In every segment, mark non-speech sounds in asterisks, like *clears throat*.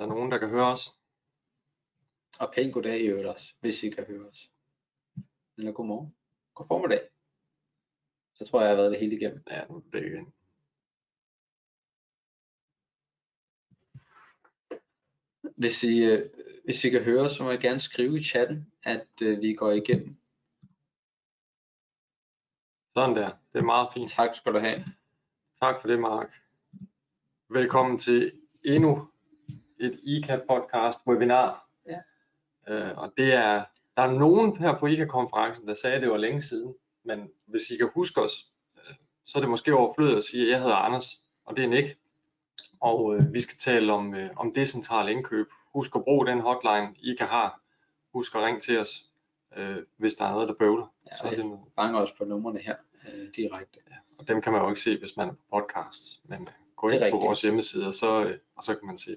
der nogen, der kan høre os? Og pænt goddag i øvrigt også, hvis I kan høre os. Eller godmorgen. God formiddag. Så tror jeg, jeg har været det hele igennem. Ja, nu er det igen. Hvis I, øh, hvis I kan høre os, så må I gerne skrive i chatten, at øh, vi går igennem. Sådan der. Det er meget fint. Tak skal du have. Tak for det, Mark. Velkommen til endnu et ICA podcast webinar. Ja. Øh, og det er, der er nogen her på ICA-konferencen, der sagde, at det var længe siden. Men hvis I kan huske os, øh, så er det måske overflødigt at sige, at jeg hedder Anders, og det er Nick. Og øh, vi skal tale om, øh, om decentrale indkøb. Husk at bruge den hotline, I kan have. Husk at ringe til os, øh, hvis der er noget, der bøvler. Ja, så er det noget. Fanger os på numrene her øh, direkte. Og dem kan man jo ikke se, hvis man er på podcast. Men gå ind på vores hjemmeside, og så, øh, og så kan man se.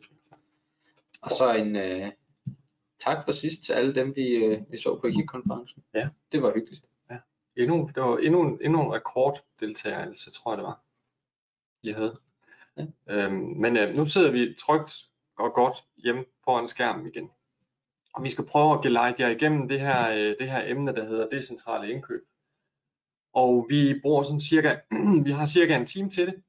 Og så en øh, tak for sidst til alle dem, vi, øh, vi så på IKIK-konferencen. Ja. Det var hyggeligt. Endnu, det var endnu, en- endnu en rekorddeltagelse, tror jeg det var, I havde. Ja. Øhm, men øh, nu sidder vi trygt og godt hjemme foran skærmen igen. Og vi skal prøve at gelejte jer igennem det her, øh, det her emne, der hedder decentrale indkøb. Og vi bruger sådan cirka, *clears throat* vi har cirka en time til det.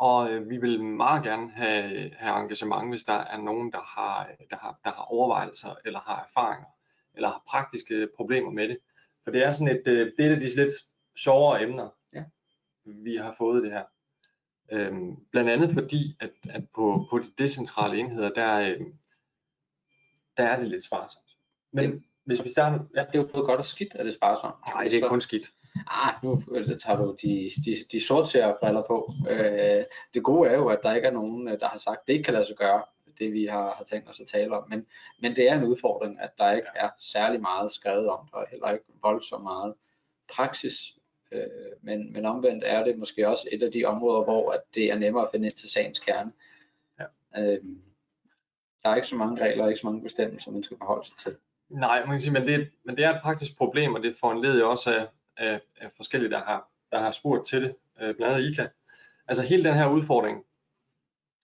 Og øh, vi vil meget gerne have, have engagement, hvis der er nogen, der har, der, har, der har overvejelser, eller har erfaringer, eller har praktiske problemer med det. For det er sådan et, øh, det er et af de lidt sjovere emner, Ja. vi har fået det her. Øhm, blandt andet fordi, at, at på, på de decentrale enheder, der, øh, der er det lidt sparsomt. Men Det- hvis vi starter, ja, Det er jo både godt og skidt, at det er sparsomt. nej, det er kun skidt. Ah, nu øh, tager du de, de, de sortseere briller på. Øh, det gode er jo, at der ikke er nogen, øh, der har sagt, at det ikke kan lade sig gøre, det vi har, har tænkt os at tale om. Men, men det er en udfordring, at der ikke er særlig meget skrevet om, og heller ikke voldsomt meget praksis. Øh, men, men omvendt er det måske også et af de områder, hvor at det er nemmere at finde ind til sagens kerne. Ja. Øh, der er ikke så mange regler, og ikke så mange bestemmelser, man skal forholde sig til. Nej, man kan sige, men det, men det er et praktisk problem, og det foranleder jo også af, af, af forskellige, der har, der har spurgt til det, øh, blandt andet ICA. Altså hele den her udfordring,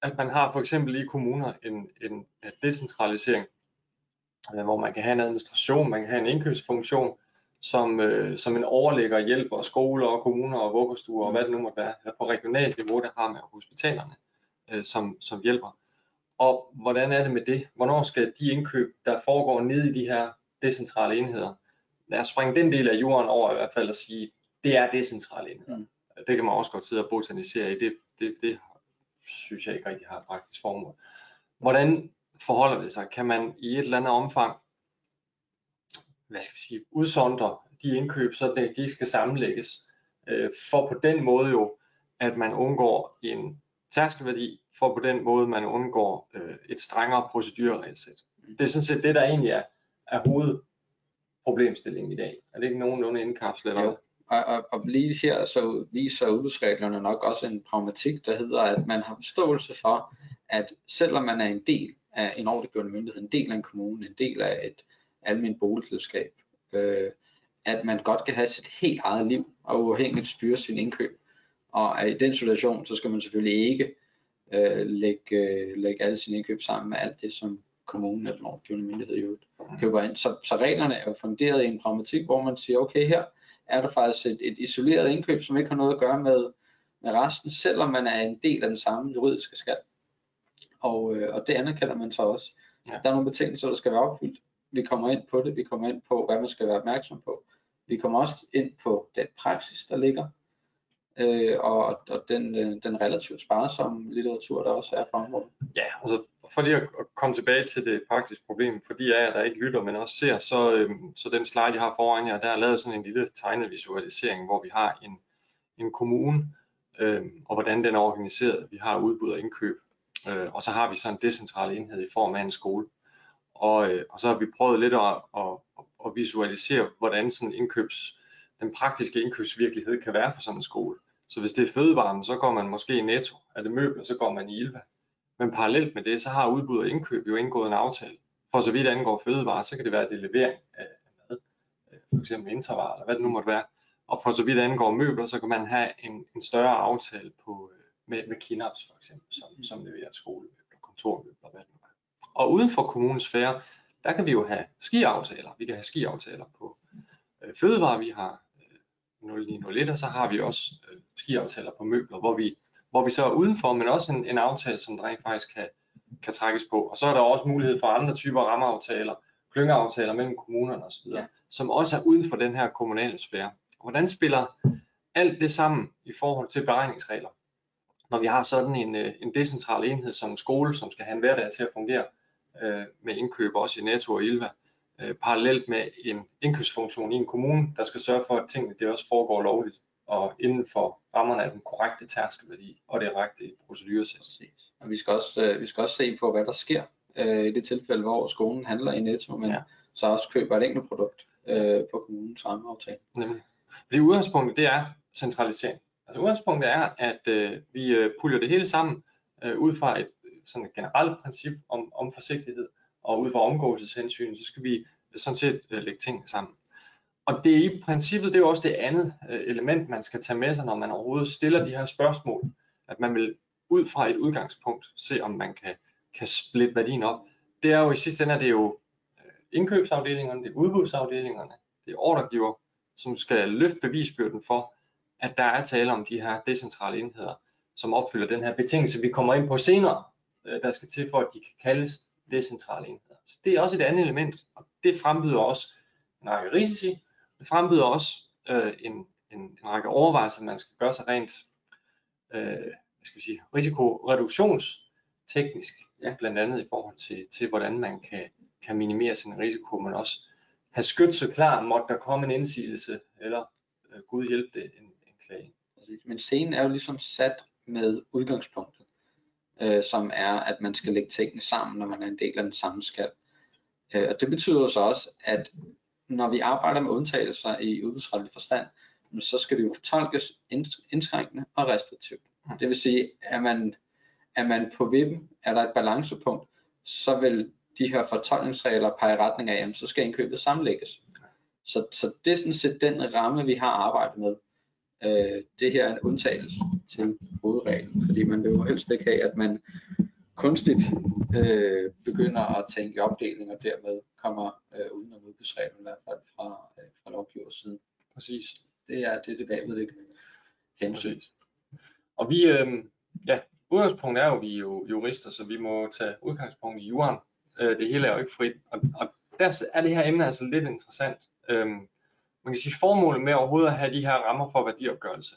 at man har for eksempel i kommuner en, en decentralisering, øh, hvor man kan have en administration, man kan have en indkøbsfunktion, som, øh, som en overlægger hjælper skoler og kommuner og vuggestuer og hvad det nu måtte være. Eller på regionalt niveau, der har man hospitalerne, øh, som, som hjælper. Og hvordan er det med det? Hvornår skal de indkøb, der foregår nede i de her decentrale enheder, lad os springe den del af jorden over i hvert fald og sige, det er decentrale enheder. Mm. Det kan man også godt sidde og botanisere i. Det, det, det synes jeg ikke rigtig har et praktisk formål. Hvordan forholder det sig? Kan man i et eller andet omfang, hvad skal vi sige, udsondre de indkøb, så de ikke skal sammenlægges, øh, for på den måde jo, at man undgår en tærskelværdi, for på den måde man undgår øh, et strengere procedureregelsæt. Det er sådan set det, der egentlig er, er hovedproblemstillingen i dag. Er det ikke nogenlunde indkapslet? Jo. Og, og, og lige her så viser udbudsreglerne nok også en pragmatik, der hedder, at man har forståelse for, at selvom man er en del af en ordentliggørende myndighed, en del af en kommune, en del af et almindeligt boligselskab, øh, at man godt kan have sit helt eget liv og uafhængigt styre sin indkøb. Og i den situation, så skal man selvfølgelig ikke øh, lægge, øh, lægge alle sine indkøb sammen med alt det, som kommunen eller den ordentliggjende myndighed i øvrigt køber ind. Så, så reglerne er jo funderet i en pragmatik, hvor man siger, okay her, er der faktisk et, et isoleret indkøb, som ikke har noget at gøre med, med resten, selvom man er en del af den samme juridiske skat. Og, øh, og det anerkender man så også. Ja. Der er nogle betingelser, der skal være opfyldt. Vi kommer ind på det, vi kommer ind på, hvad man skal være opmærksom på. Vi kommer også ind på den praksis, der ligger, øh, og, og den, øh, den relativt sparsomme litteratur, der også er på området. Ja, altså for lige at komme tilbage til det praktiske problem, for de af jer, der ikke lytter, men også ser, så, øh, så den slide, jeg har foran jer, der er lavet sådan en lille tegnet visualisering, hvor vi har en, en kommune, øh, og hvordan den er organiseret. Vi har udbud og indkøb, øh, og så har vi så en decentral enhed i form af en skole. Og, øh, og så har vi prøvet lidt at, at, at visualisere, hvordan sådan indkøbs, den praktiske indkøbsvirkelighed kan være for sådan en skole. Så hvis det er fødevarer, så går man måske i Netto. Er det møbler, så går man i Ilva. Men parallelt med det, så har udbud og indkøb jo indgået en aftale. For så vidt angår fødevarer, så kan det være, at det er levering af mad, øh, for eksempel intervarer, eller hvad det nu måtte være. Og for så vidt angår møbler, så kan man have en, en større aftale på, øh, med, med Kinaps for eksempel, som, som leverer skolemøbler, kontormøbler, hvad det nu er. Og uden for kommunens sfære, der kan vi jo have skiaftaler. Vi kan have skiaftaler på øh, fødevarer, vi har 0901, og så har vi også øh, skiaftaler på møbler, hvor vi, hvor vi så er udenfor, men også en, en aftale, som der rent faktisk kan, kan trækkes på. Og så er der også mulighed for andre typer rammeaftaler, klyngeaftaler mellem kommunerne osv., ja. som også er uden for den her kommunale sfære. Hvordan spiller alt det sammen i forhold til beregningsregler? Når vi har sådan en, øh, en decentral enhed som en skole, som skal have en hverdag til at fungere øh, med indkøb også i Netto og Ilva, øh, parallelt med en indkøbsfunktion i en kommune, der skal sørge for, at tingene det også foregår lovligt og inden for rammerne af den korrekte tærskelværdi og det korrekte proceduresæt. Og vi skal også, øh, vi skal også se på, hvad der sker øh, i det tilfælde, hvor skolen handler i Netto, men ja. så også køber et enkelt produkt øh, på kommunens rammeaftale. Nemlig. Fordi udgangspunktet det er centralisering. Altså udgangspunktet er, at øh, vi øh, puljer det hele sammen øh, ud fra et sådan et generelt princip om, om forsigtighed, og ud fra omgåelseshensyn, så skal vi øh, sådan set øh, lægge ting sammen. Og det er i princippet, det er også det andet øh, element, man skal tage med sig, når man overhovedet stiller de her spørgsmål, at man vil ud fra et udgangspunkt se, om man kan, kan splitte værdien op. Det er jo i sidste ende, det er jo indkøbsafdelingerne, det er udbudsafdelingerne, det er ordregiver, som skal løfte bevisbyrden for, at der er tale om de her decentrale enheder, som opfylder den her betingelse, vi kommer ind på senere, der skal til for, at de kan kaldes decentrale enheder. Så det er også et andet element, og det frembyder også en række risici, det frembyder også øh, en, en, en række overvejelser, man skal gøre sig rent øh, hvad skal vi sige, risikoreduktionsteknisk, ja. blandt andet i forhold til, til hvordan man kan, kan minimere sin risiko, men også have skytset klar, måtte der komme en indsigelse, eller øh, Gud hjælpe det, en, en klage. Men scenen er jo ligesom sat med udgangspunktet, øh, som er, at man skal lægge tingene sammen, når man er en del af den samme skal. Øh, og det betyder så også, at når vi arbejder med undtagelser i udbudsretlig forstand, så skal det jo fortolkes indskrænkende og restriktivt. Det vil sige, at man, er man på vippen, er der et balancepunkt, så vil de her fortolkningsregler pege i retning af, jamen, så skal indkøbet sammenlægges. Så, så det er sådan set den ramme, vi har arbejdet med. Øh, det her er en undtagelse til hovedreglen, fordi man vil jo helst ikke have, at man kunstigt øh, begynder at tænke opdeling, og dermed kommer øh, uden om udbudsreglen, i hvert fald fra, øh, fra lovgivers side. Præcis. Det er det, det bagvedliggende hensyn. Og vi, øh, ja, udgangspunktet er jo, vi er jo jurister, så vi må tage udgangspunkt i jorden. Øh, det hele er jo ikke frit, og, og der er det her emne altså lidt interessant. Øh, man kan sige, formålet med overhovedet at have de her rammer for værdiopgørelse,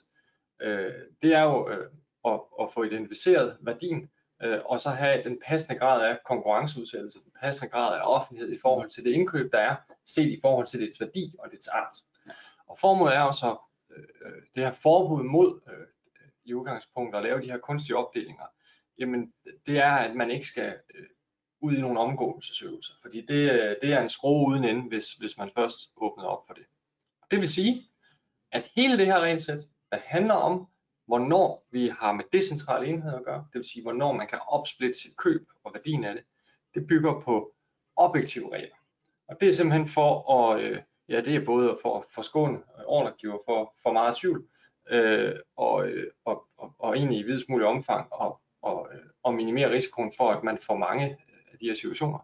øh, det er jo øh, at, at få identificeret værdien, øh, og så have den passende grad af konkurrenceudsættelse, den passende grad af offentlighed i forhold til det indkøb, der er, set i forhold til dets værdi og dets art. Og formålet er også øh, øh det her forbud mod øh, i udgangspunktet at lave de her kunstige opdelinger, jamen det er, at man ikke skal øh, ud i nogle omgåelsesøvelser, fordi det, øh, det er en skrue uden ende, hvis, hvis man først åbner op for det. Det vil sige, at hele det her regelsæt, der handler om, hvornår vi har med decentrale enheder at gøre, det vil sige, hvornår man kan opsplitte sit køb og værdien af det, det bygger på objektive regler. Og det er simpelthen for at, øh, ja, det er både for at forskåne ordregiver for, for meget tvivl, øh, og, øh, og, og, og egentlig i videst mulig omfang og, og, øh, og minimere risikoen for, at man får mange af de her situationer.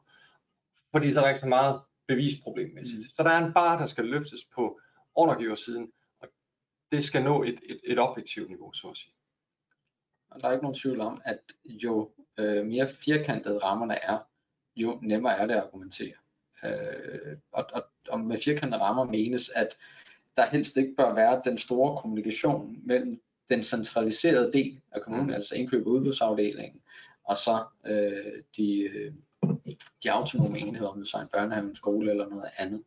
Fordi så er der ikke så meget bevisproblemmæssigt. Mm. Så der er en bar, der skal løftes på ordregiversiden, og det skal nå et, et, et objektivt niveau, så at sige. Og der er ikke nogen tvivl om, at jo øh, mere firkantede rammerne er, jo nemmere er det at argumentere. Øh, og, og, og med firkantede rammer menes, at der helst ikke bør være den store kommunikation mellem den centraliserede del af kommunen, mm. altså indkøb- og udbudsafdelingen, og så øh, de, øh, de autonome enheder, om det så er en børnehave, en skole eller noget andet.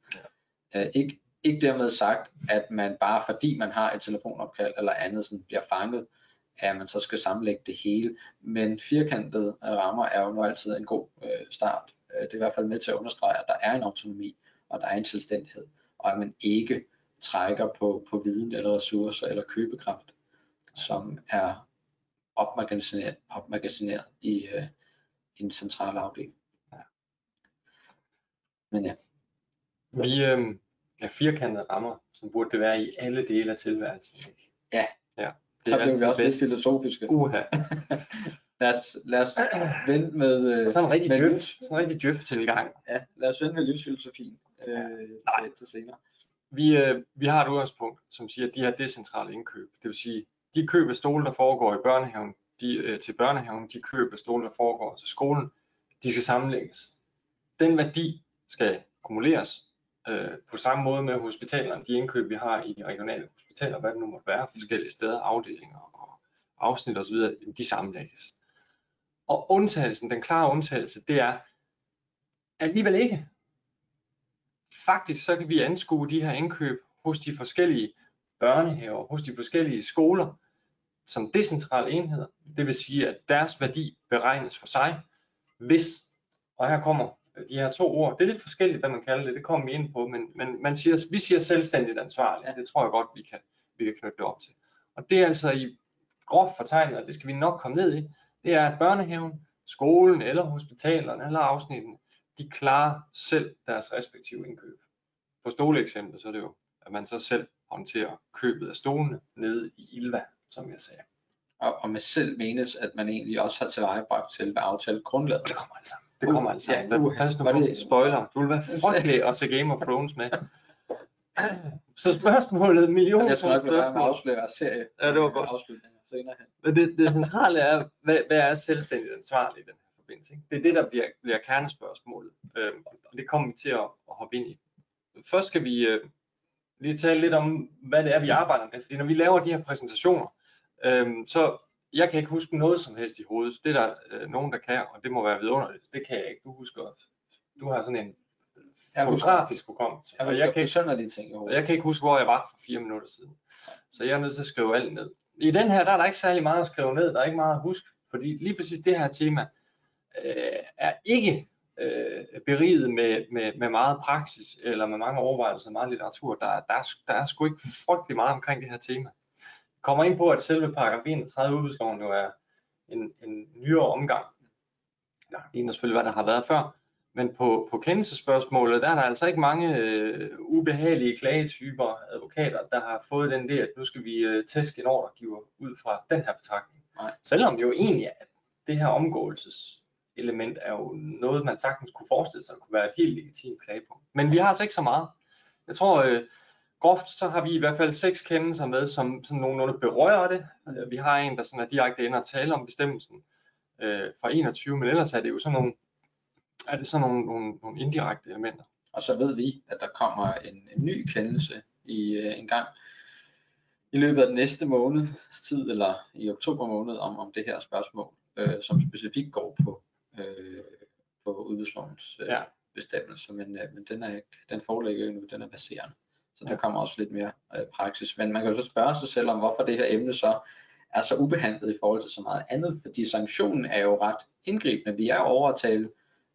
Ja. Øh, ikke, ikke dermed sagt, at man bare fordi man har et telefonopkald eller andet, som bliver fanget, at man så skal sammenlægge det hele. Men firkantede rammer er jo nu altid en god øh, start. Øh, det er i hvert fald med til at understrege, at der er en autonomi, og der er en selvstændighed, og at man ikke trækker på, på viden eller ressourcer eller købekraft, som er opmagasineret, opmagasineret i, øh, i en central afdeling. Ja. Men ja. Vi øh, er firkantede rammer, som burde det være i alle dele af tilværelsen. Ikke? Ja. ja. Det så bliver vi også lidt filosofiske. Uha. *laughs* lad os, lad os vente med, øh, Sådan en rigtig djøf, sådan en rigtig djøf tilgang. ja, lad os vente med livsfilosofien øh, Nej. til, til senere. Vi, øh, vi har et udgangspunkt, som siger, at de her decentrale indkøb, det vil sige, de køb af stole, der foregår i børnehaven, de, øh, til børnehaven, de køb af stole, der foregår til skolen, de skal sammenlægges. Den værdi skal akkumuleres øh, på samme måde med hospitalerne, de indkøb, vi har i de regionale hospitaler, hvad det nu måtte være, forskellige steder, afdelinger og afsnit osv., de sammenlægges. Og undtagelsen, den klare undtagelse, det er alligevel ikke. Faktisk så kan vi anskue de her indkøb hos de forskellige børnehaver, hos de forskellige skoler, som decentrale enheder. Det vil sige, at deres værdi beregnes for sig, hvis, og her kommer de her to ord, det er lidt forskelligt, hvad man kalder det, det kommer vi ind på, men, men man siger, vi siger selvstændigt ansvarligt, det tror jeg godt, vi kan, vi kan knytte det op til. Og det er altså i groft fortegnet, og det skal vi nok komme ned i, det er, at børnehaven, skolen eller hospitalerne eller afsnitten, de klarer selv deres respektive indkøb. På stoleeksemplet, så er det jo, at man så selv håndterer købet af stolene nede i Ilva, som jeg sagde. Og, og med selv menes, at man egentlig også har tilvejebragt til at aftale grundlaget. Og det kommer altså. Det kommer altså. Ja, Ja, uha. Pas nu Var på, det- spoiler. Du vil være frygtelig at se Game of Thrones med. *clears throat* Så spørgsmålet, million Jeg med at spørgsmål. afsløre serie. Ja, det var godt. Afslutninger senere hen. Men det, det centrale er, hvad, hvad er selvstændigt ansvarlig i den her forbindelse? Ikke? Det er det, der bliver, bliver kernespørgsmålet. Øhm, og det kommer vi til at, at hoppe ind i. Først skal vi øh, lige tale lidt om, hvad det er, vi arbejder med. Fordi når vi laver de her præsentationer, øhm, så jeg kan ikke huske noget som helst i hovedet. Det er der øh, nogen, der kan, og det må være vidunderligt. Det kan jeg ikke. Du husker også. Du har sådan en Jeg fotografisk hukommelse. Jeg og jeg kan ikke ting i hovedet. jeg kan ikke huske, hvor jeg var for fire minutter siden. Så jeg er nødt til at skrive alt ned. I den her, der er der ikke særlig meget at skrive ned. Der er ikke meget at huske. Fordi lige præcis det her tema øh, er ikke øh, beriget med, med, med meget praksis eller med mange overvejelser og meget litteratur. Der, er- der, er, der er sgu ikke frygtelig meget omkring det her tema. Kommer ind på, at selve paragraf 31 udbudsloven jo er en, en nyere omgang. Der ligner selvfølgelig, hvad der har været før. Men på, på kendelsespørgsmålet, der er der altså ikke mange øh, ubehagelige klagetyper, advokater, der har fået den idé, at nu skal vi øh, tæske en ordregiver ud fra den her betragtning. Nej. Selvom jo egentlig, at det her omgåelseselement er jo noget, man sagtens kunne forestille sig kunne være et helt legitimt klagepunkt. Men vi har altså ikke så meget. Jeg tror, øh, groft så har vi i hvert fald seks kendelser med, som sådan nogenlunde berører det. Øh, Vi har en, der sådan er direkte inde og tale om bestemmelsen øh, fra 21, men ellers er det jo sådan nogle, er det sådan nogle, nogle, nogle indirekte elementer. Og så ved vi, at der kommer en, en ny kendelse i øh, en gang i løbet af den næste måneds tid, eller i oktober måned, om, om det her spørgsmål, øh, som specifikt går på, øh, på udbudslovens øh, Ja. bestemmelser, men, øh, men den, er ikke, den foreligger jo nu, den er baserende. Så der kommer også lidt mere øh, praksis. Men man kan jo så spørge sig selv om, hvorfor det her emne så er så ubehandlet i forhold til så meget andet, fordi sanktionen er jo ret indgribende. Vi er over at tale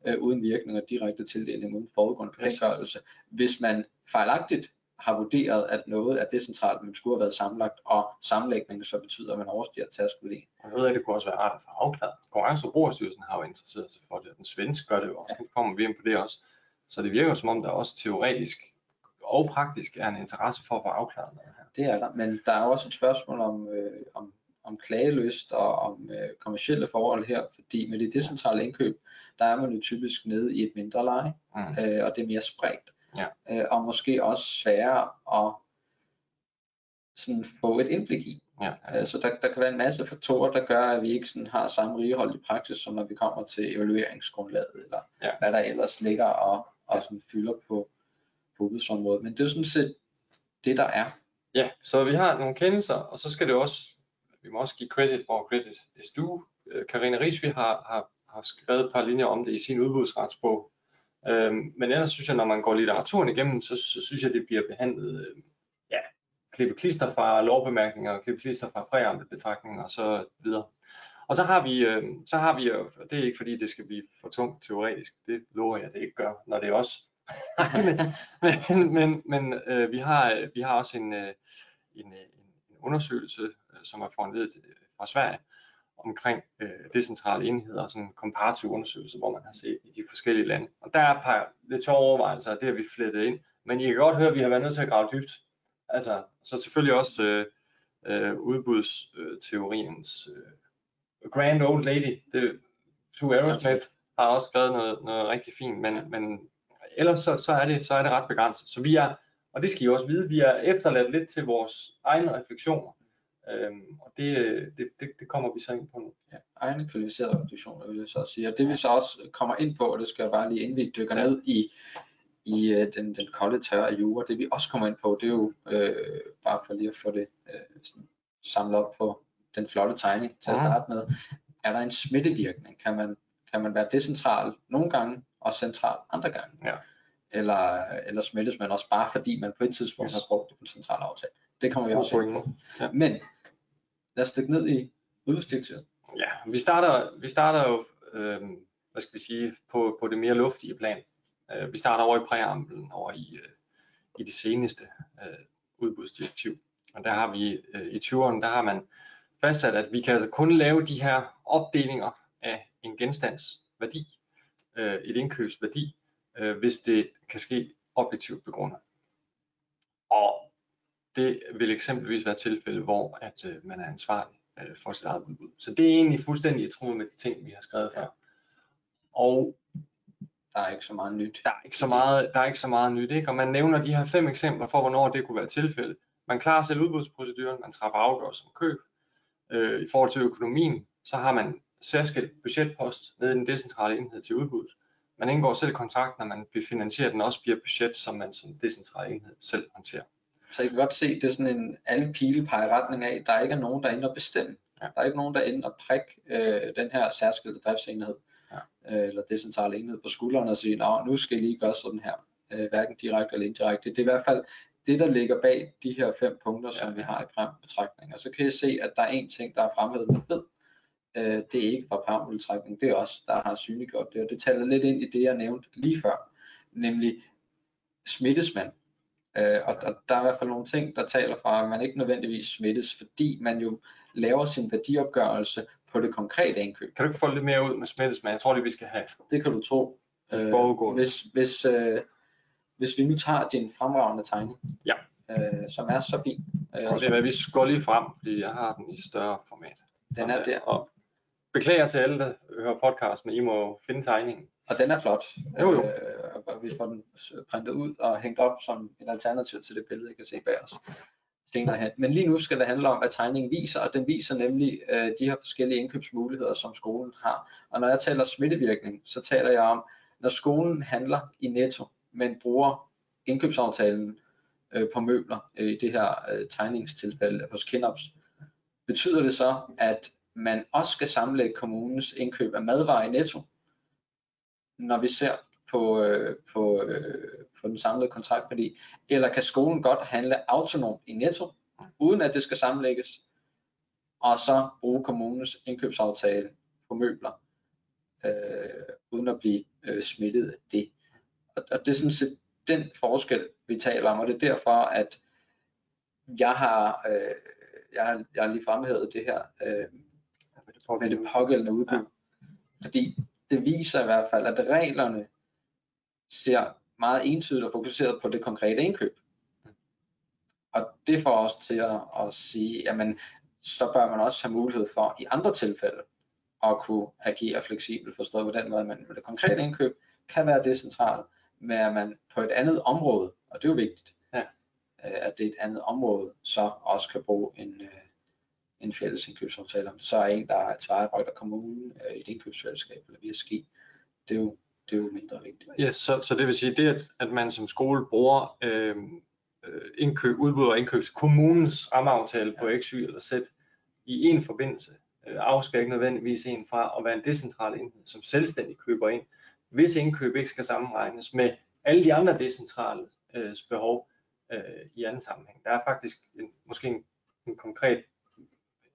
øh, uden virkning og direkte tildeling uden forudgående bekendtgørelse. Hvis man fejlagtigt har vurderet, at noget er decentralt, men skulle have været sammenlagt, og sammenlægningen så betyder, at man overstiger tærskelin. Og noget af det kunne også være rart at få afklaret. Konkurrence- og Brugerstyrelsen har jo interesseret sig for det, og den svenske gør det jo også. Nu kommer vi ind på det også. Så det virker jo som om, der også teoretisk og praktisk er en interesse for at få afklaret noget her. Det er der, men der er også et spørgsmål om, øh, om, om klagelyst og om øh, kommersielle forhold her, fordi med det decentrale indkøb, der er man jo typisk nede i et mindre leje, Mm. øh, og det er mere spredt. Ja. Øh, og måske også sværere at sådan få et indblik i. Ja. Øh, Så der, der kan være en masse faktorer, der gør, at vi ikke sådan har samme rigehold i praksis, som når vi kommer til evalueringsgrundlaget, eller Ja. hvad der ellers ligger og, og sådan fylder på udbudsområdet. Men det er sådan set det, der er. Ja, så vi har nogle kendelser, og så skal det også, vi må også give credit, hvor credit is due. Øh, Karina Risvi har, har, har skrevet et par linjer om det i sin udbudsretsbog. Øhm, men ellers synes jeg, når man går litteraturen igennem, så, så synes jeg, det bliver behandlet, øh, ja, klippe klister fra lovbemærkninger, klippe klister fra præamte betragtninger og så videre. Og så har vi, øh, så har vi, og det er ikke fordi, det skal blive for tungt teoretisk, det lover jeg, det ikke gør, når det er os. Nej, *laughs* men, men, men, men øh, vi, har, øh, vi har også en, øh, en, øh, en undersøgelse, øh, som er foranledet øh, fra Sverige, omkring øh, decentrale enheder, sådan en komparativ undersøgelse, hvor man har set i de forskellige lande. Og der er et par lidt sjove overvejelser, og det har vi flettet ind. Men I kan godt høre, at vi har været nødt til at grave dybt. Altså, så selvfølgelig også øh, øh, udbudsteoriens øh, Grand Old Lady, det, Sue Aerosmith har også skrevet noget, noget rigtig fint, men, men ellers så, så, er det, så er det ret begrænset. Så vi er, og det skal I også vide, vi er efterladt lidt til vores egne refleksioner. Øhm, og det, det, det, det kommer vi så ind på nu. Ja, egne kvalificerede refleksioner vil jeg så sige. Og det vi så også kommer ind på, og det skal jeg bare lige inden vi dykker ja. ned i, i uh, den, den kolde tørre jura, det vi også kommer ind på, det er jo øh, bare for lige at få det øh, sådan, samlet op på den flotte tegning til at starte med. Er der en smittevirkning? Kan man, kan man være decentral nogle gange og central andre gange? Ja. Eller, eller smittes man også bare fordi man på et tidspunkt yes. har brugt det på en central aftale? Det kommer vi også ind på. Ja. Men lad os dykke ned i udbudsdirektivet. Ja, vi starter, vi starter jo, øh, hvad skal vi sige, på, på det mere luftige plan. Øh, vi starter over i præamblen, over i, øh, i det seneste øh, udbudsdirektiv. Og der har vi øh, i 20'erne, der har man fastsat, at vi kan altså kun lave de her opdelinger af en genstands værdi, øh, et indkøbs værdi, øh, hvis det kan ske objektivt begrundet. Og det vil eksempelvis være tilfælde, hvor at øh, man er ansvarlig øh, for sit eget udbud. Så det er egentlig fuldstændig i tråd med de ting, vi har skrevet før. Og der er ikke så meget nyt. Der er ikke så meget, der er ikke så meget nyt, ikke? Og man nævner de her fem eksempler for, hvornår det kunne være tilfælde. Man klarer selv udbudsproceduren, man træffer afgørelse om køb. Øh, I forhold til økonomien, så har man særskilt budgetpost nede i den decentrale enhed til udbud. Man indgår selv kontrakt, når man vil finansiere den også bliver budget, som man som decentral enhed selv håndterer. Så I kan godt se, det er sådan en alle pile peger i retning af, der ikke er nogen, der er inde og bestemme. Ja. Der er ikke nogen, der er inde og prikke øh, den her særskilte driftsenhed, ja. øh, eller decentrale enhed på skulderen og sige, nu skal I lige gøre sådan her, øh, hverken direkte eller indirekte. Det er i hvert fald det, der ligger bag de her fem punkter, som ja. vi har i preambelbetragtning. Og så kan jeg se, at der er en ting, der er fremhævet med fed. Øh, det er ikke fra preambelbetragtning, det er også der har synliggjort det. Og det taler lidt ind i det, jeg nævnte lige før, nemlig smittes man. Øh, og, og der er i hvert fald nogle ting, der taler for, at man ikke nødvendigvis smittes, fordi man jo laver sin værdiopgørelse på det konkrete indkøb. Kan du ikke få lidt mere ud med smittes, men jeg tror det, vi skal have. Det kan du tro. Øh, hvis, hvis, øh, hvis vi nu tager din fremragende tegning, ja. øh, som er så fin. Øh, det er, vi går lige frem, fordi jeg har den i større format. Den er der. Og beklager til alle, der hører podcast, men I må finde tegningen. Og den er flot. Jo, jo. Øh, og vi får den printet ud og hængt op som en alternativ til det billede, I kan se bag os. Men lige nu skal det handle om, hvad tegningen viser, og den viser nemlig øh, de her forskellige indkøbsmuligheder, som skolen har. Og når jeg taler smittevirkning, så taler jeg om, når skolen handler i netto, men bruger indkøbsaftalen øh, på møbler, øh, i det her øh, tegningstilfælde hos Kinops, betyder det så, at man også skal sammenlægge kommunens indkøb af madvarer i netto, når vi ser på, øh, på, øh, på den samlede kontraktværdi, eller kan skolen godt handle autonomt i netto, uden at det skal sammenlægges, og så bruge kommunens indkøbsaftale på møbler, øh, uden at blive øh, smittet af det. Og, og det er sådan set den forskel, vi taler om, og det er derfor, at jeg har, øh, jeg har, jeg har lige fremhævet det her øh, med det pågældende udbud. Ja. Fordi det viser i hvert fald, at reglerne ser meget entydigt og fokuseret på det konkrete indkøb. Og det får os til at, at sige, jamen så bør man også have mulighed for i andre tilfælde at kunne agere fleksibelt forstået på den måde, at man med det konkrete indkøb kan være decentral, men at man på et andet område, og det er jo vigtigt, ja. Øh, at det er et andet område, så også kan bruge en, øh, en fælles indkøbsaftale. Om det så er en, der er tilvejebragt af kommunen, øh, et indkøbsfællesskab eller via ski, det er jo, det er jo mindre vigtigt. Ja, så, så det vil sige, det at, at man som skole bruger øh, indkøb, udbud og indkøbs kommunens rammeaftale ja. på X, Y eller Z i en forbindelse, øh, afskærer ikke nødvendigvis en fra at være en decentral enhed, som selvstændig køber ind, hvis indkøb ikke skal sammenregnes med alle de andre decentrale øh, behov øh, i anden sammenhæng. Der er faktisk en, måske en, en konkret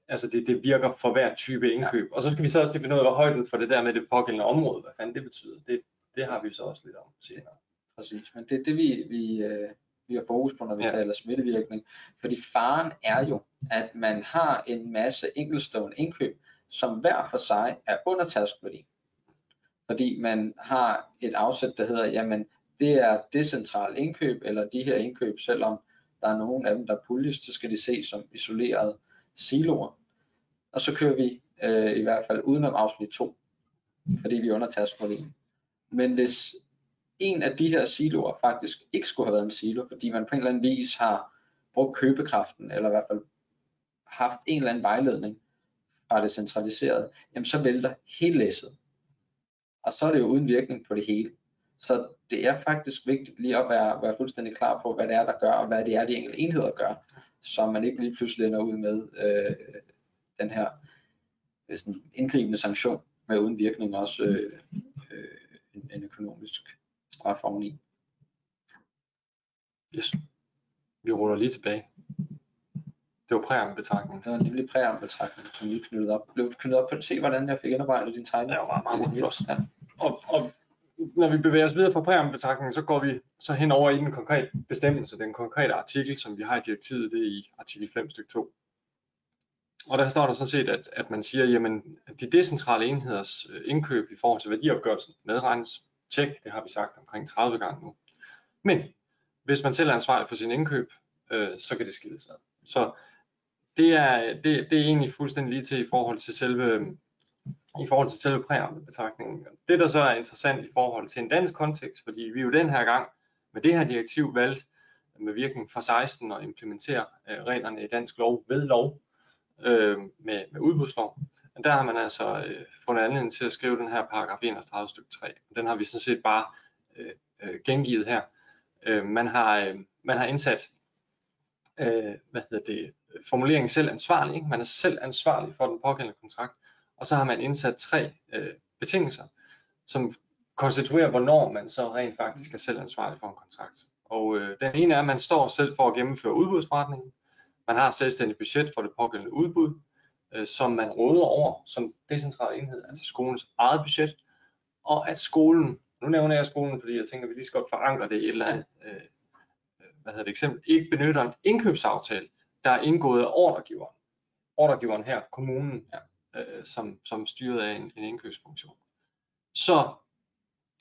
altså det, det virker for hver type indkøb. Ja. Og så skal vi så også finde ud af, hvad højden for det der med det pågældende område, hvad fanden det betyder. Det, det har vi så også lidt om senere. Præcis, men det er det, vi, vi, øh, vi har fokus på, når vi ja. taler smittevirkning. Fordi faren er jo, at man har en masse enkeltstående indkøb, som hver for sig er under tastværdi. Fordi man har et afsæt, der hedder, jamen det er decentral indkøb, eller de her indkøb, selvom der er nogen af dem, der puljes, så skal de ses som isoleret siloer. Og så kører vi øh, i hvert fald udenom afsnit 2, fordi vi undertager skrålin. Men hvis en af de her siloer faktisk ikke skulle have været en silo, fordi man på en eller anden vis har brugt købekraften, eller i hvert fald haft en eller anden vejledning fra det centraliserede, jamen så vælter hele læsset. Og så er det jo uden virkning på det hele. Så det er faktisk vigtigt lige at være, være fuldstændig klar på, hvad det er, der gør, og hvad det er, de enkelte enheder gør, så man ikke lige pludselig ender ud med øh, den her øh, sådan indgribende sanktion med uden virkning også øh, øh, en, en økonomisk straf oveni. Yes. Vi ruller lige tilbage. Det var præambetragtning. Det var nemlig præambetragtning, som vi knyttede op. Blev knyttet op på se, hvordan jeg fik indarbejdet din tegning. Det var meget, meget flot. Ja. Og, og når vi bevæger os videre fra præambetragtningen, så går vi så hen over i den konkrete bestemmelse, den konkrete artikel, som vi har i direktivet, det er i artikel 5 stykke 2. Og der står der sådan set, at, at man siger, jamen de decentrale enheders øh, indkøb i forhold til værdiopgørelsen medregnes. Tjek, det har vi sagt omkring 30 gange nu. Men hvis man selv er ansvarlig for sin indkøb, øh, så kan det skilles ad. Så det er, det, det er egentlig fuldstændig lige til i forhold til selve, i forhold til selve præambetragtningen. Det der så er interessant i forhold til en dansk kontekst, fordi vi jo den her gang med det her direktiv valgt med virkning fra 16 at implementere øh, reglerne i dansk lov ved lov øh, med, med udbudslov. Men der har man altså øh, fundet anledning til at skrive den her paragraf 31 stykke 3. Den har vi sådan set bare øh, øh, gengivet her. Øh, man, har, øh, man har indsat øh, hvad hedder det, formuleringen selv ansvarlig. Ikke? Man er selv ansvarlig for den pågældende kontrakt. Og så har man indsat tre øh, betingelser, som konstituerer, hvornår man så rent faktisk er selv ansvarlig for en kontrakt. Og øh, den ene er, at man står selv for at gennemføre udbudsforretningen. Man har selvstændigt budget for det pågældende udbud, øh, som man råder over som decentral enhed, altså skolens eget budget. Og at skolen, nu nævner jeg skolen, fordi jeg tænker, at vi lige skal godt forankre det i et eller andet øh, øh, hvad hedder det, eksempel, ikke benytter en indkøbsaftale, der er indgået af ordregiveren. Ordregiveren her, kommunen, ja øh, som, som styret af en, en indkøbsfunktion. Så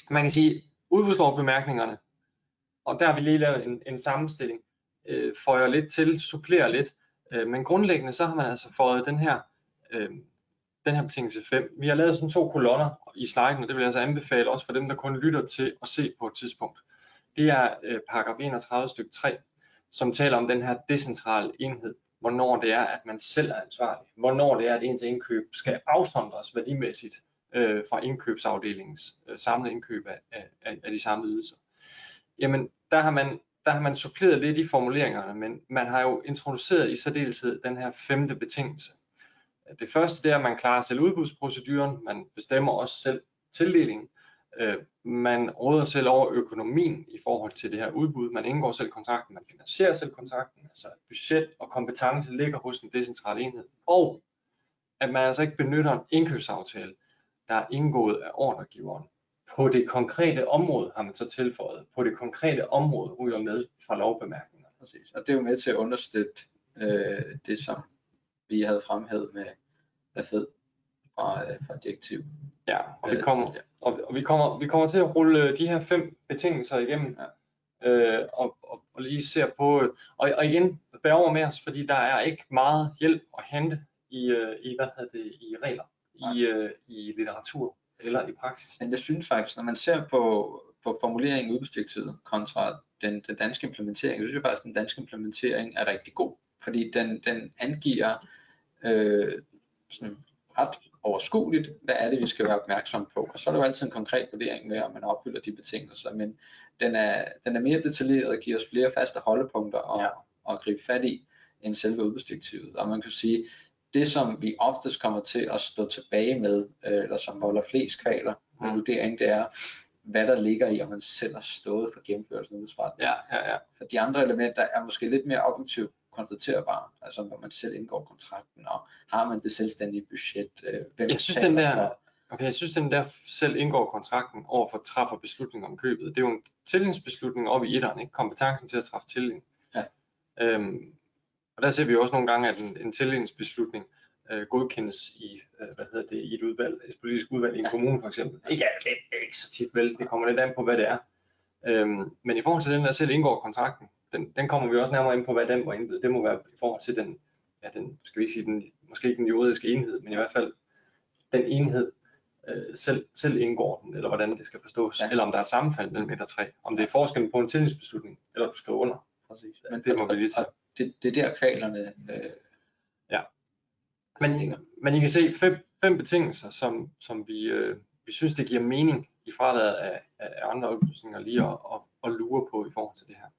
man kan sige, udbudslovbemærkningerne, og der har vi lige lavet en, en sammenstilling, øh, får jeg lidt til, supplerer lidt, øh, men grundlæggende så har man altså fået den her, øh, den her betingelse 5. Vi har lavet sådan to kolonner i sliden, og det vil jeg altså anbefale også for dem, der kun lytter til at se på et tidspunkt det er øh, paragraf 31 stykke 3, som taler om den her decentrale enhed. Hvornår det er, at man selv er ansvarlig. Hvornår det er, at ens indkøb skal afsondres værdimæssigt øh, fra indkøbsafdelingens øh, samlede indkøb af, af, af de samme ydelser. Jamen, der har man der har man suppleret lidt i formuleringerne, men man har jo introduceret i særdeleshed den her femte betingelse. Det første det er, at man klarer selv udbudsproceduren, man bestemmer også selv tildelingen, Øh, man råder selv over økonomien i forhold til det her udbud. Man indgår selv kontrakten, man finansierer selv kontrakten, altså budget og kompetence ligger hos en decentral enhed. Og at man altså ikke benytter en indkøbsaftale, der er indgået af ordregiveren. På det konkrete område har man så tilføjet. På det konkrete område ryger med fra lovbemærkninger. Præcis. Og det er jo med til at understøtte øh, det, som vi havde fremhævet med fed fra, øh, fra direktiv. Ja, og vi kommer, og, og vi kommer, vi kommer til at rulle de her fem betingelser igennem, ja. øh, og, og, og lige ser på, og, og igen, bær over med os, fordi der er ikke meget hjælp at hente i, øh, i hvad hedder det, i regler, i, øh, i litteratur eller i praksis. Men jeg synes faktisk, når man ser på, på formuleringen i udbudsdirektivet kontra den, den danske implementering, så synes jeg faktisk, at den danske implementering er rigtig god, fordi den, den angiver øh, sådan ret overskueligt, hvad er det, vi skal være opmærksom på. Og så er det jo altid en konkret vurdering med, om man opfylder de betingelser, men den er, den er mere detaljeret og giver os flere faste holdepunkter at, ja. at gribe fat i, end selve udbudsdirektivet. Og man kan sige, det som vi oftest kommer til at stå tilbage med, øh, eller som holder flest kvaler med mm. vurdering, det er, hvad der ligger i, om man selv har stået for gennemførelsen af udbudsforretningen. Ja, ja, ja. For de andre elementer er måske lidt mere objektivt konstaterbar, altså hvor man selv indgår kontrakten, og har man det selvstændige budget, øh, hvem jeg synes, den der, okay, jeg synes, den der selv indgår kontrakten over for træffer beslutning om købet. Det er jo en tillidsbeslutning op i etteren, ikke? kompetencen til at træffe tilling. Ja. Øhm, og der ser vi også nogle gange, at en, en tillidsbeslutning øh, godkendes i, øh, hvad hedder det, i et udvalg, et politisk udvalg i en ja. kommune for eksempel. Ikke, det, det er ikke så tit vel, det kommer lidt an på, hvad det er. Øhm, men i forhold til den, der selv indgår kontrakten, den, den kommer vi også nærmere ind på, hvad den må indbyde. Det må være i forhold til den, ja, den skal vi ikke sige, den, måske ikke den juridiske enhed, men i hvert fald den enhed øh, selv, selv indgår den, eller hvordan det skal forstås, ja. eller om der er et sammenfald mellem et og tre, om det er forskellen på en tillidsbeslutning, eller du skriver under. Præcis. Men det må vi lige tage. Det, det er der kvalerne øh, Ja. Men, men I kan se fem, fem betingelser, som, som vi, øh, vi synes, det giver mening i fraværet af, af andre oplysninger lige at, at, at lure på i forhold til det her.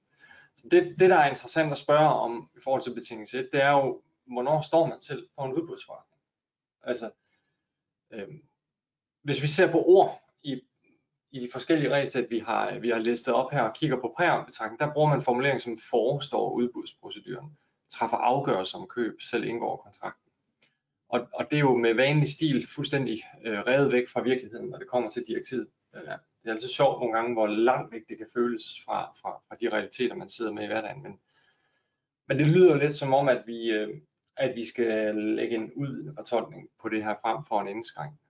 Så det, det, der er interessant at spørge om i forhold til betingelse 1, det er jo, hvornår står man til for en udbudsforretning? Altså, øhm, hvis vi ser på ord i, i de forskellige regelsæt, vi har, vi har listet op her og kigger på præambetragtning, der bruger man formulering som forestår udbudsproceduren, træffer afgørelse om køb, selv indgår kontrakten. Og, og det er jo med vanlig stil fuldstændig øh, revet væk fra virkeligheden, når det kommer til direktivet. Ja. Det er altid sjovt nogle gange, hvor langt væk det kan føles fra, fra, fra de realiteter, man sidder med i hverdagen. Men, men det lyder lidt som om, at vi, øh, at vi skal lægge en udvidende fortolkning på det her frem for en indskrænkning.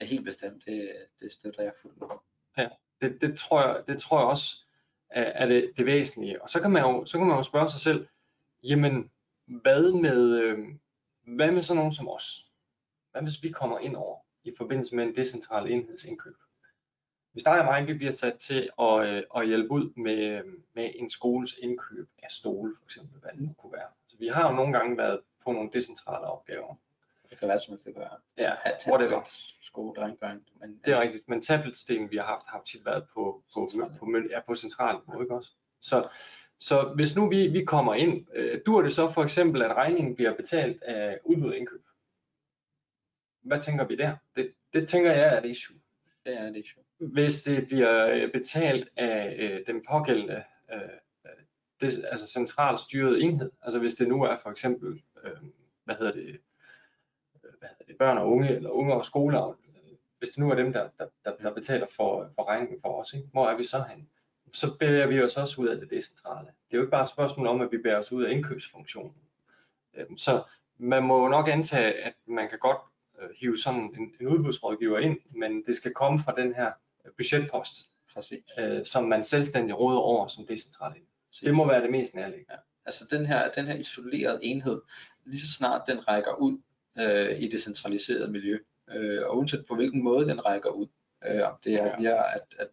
Ja, helt bestemt. Det, det støtter jeg fuldt ud. Ja, det, det, tror jeg, det tror jeg også er, er det, det væsentlige. Og så kan, man jo, så kan man jo spørge sig selv, jamen hvad med, øh, hvad med sådan nogen som os? Hvad hvis vi kommer ind over i forbindelse med en decentral enhedsindkøb? Hvis der er mig, vi bliver sat til at, øh, at hjælpe ud med, med en skoles indkøb af stole, for eksempel, hvad det nu kunne være. Så vi har jo nogle gange været på nogle decentrale opgaver. Det kan være, som det gør. Ja, whatever. Skolerengøring. Men, Det er rigtigt, men tabletstenen vi har haft, har tit været på, på, Centralt. på, på, ja, på centralt niveau, ikke også? Så, så hvis nu vi, vi kommer ind, øh, dur det så for eksempel, at regningen bliver betalt af udbud indkøb? Hvad tænker vi der? Det, det tænker jeg er et issue. det er det jo. Hvis det bliver øh, betalt af øh, den pågældende øh, øh det, altså centralt styret enhed, altså hvis det nu er for eksempel, øh, hvad hedder det, øh, hvad hedder det, børn og unge, eller unge og skoler, hvis det nu er dem, der, der, der, der betaler for, for regningen for os, ikke? hvor er vi så hen? Så bevæger vi os også ud af det decentrale. Det er jo ikke bare et spørgsmål om, at vi bevæger os ud af indkøbsfunktionen. Øhm, så man må nok antage, at man kan godt hive sådan en, en udbudsrådgiver ind, men det skal komme fra den her budgetpost, Præcis. øh, som man selvstændig råder over som decentral enhed. Det må være det mest nærliggende. Altså den her, den her isolerede enhed, lige så snart den rækker ud øh, i det centraliserede miljø, øh, og uanset på hvilken måde den rækker ud, øh, om det er Ja. via, at, at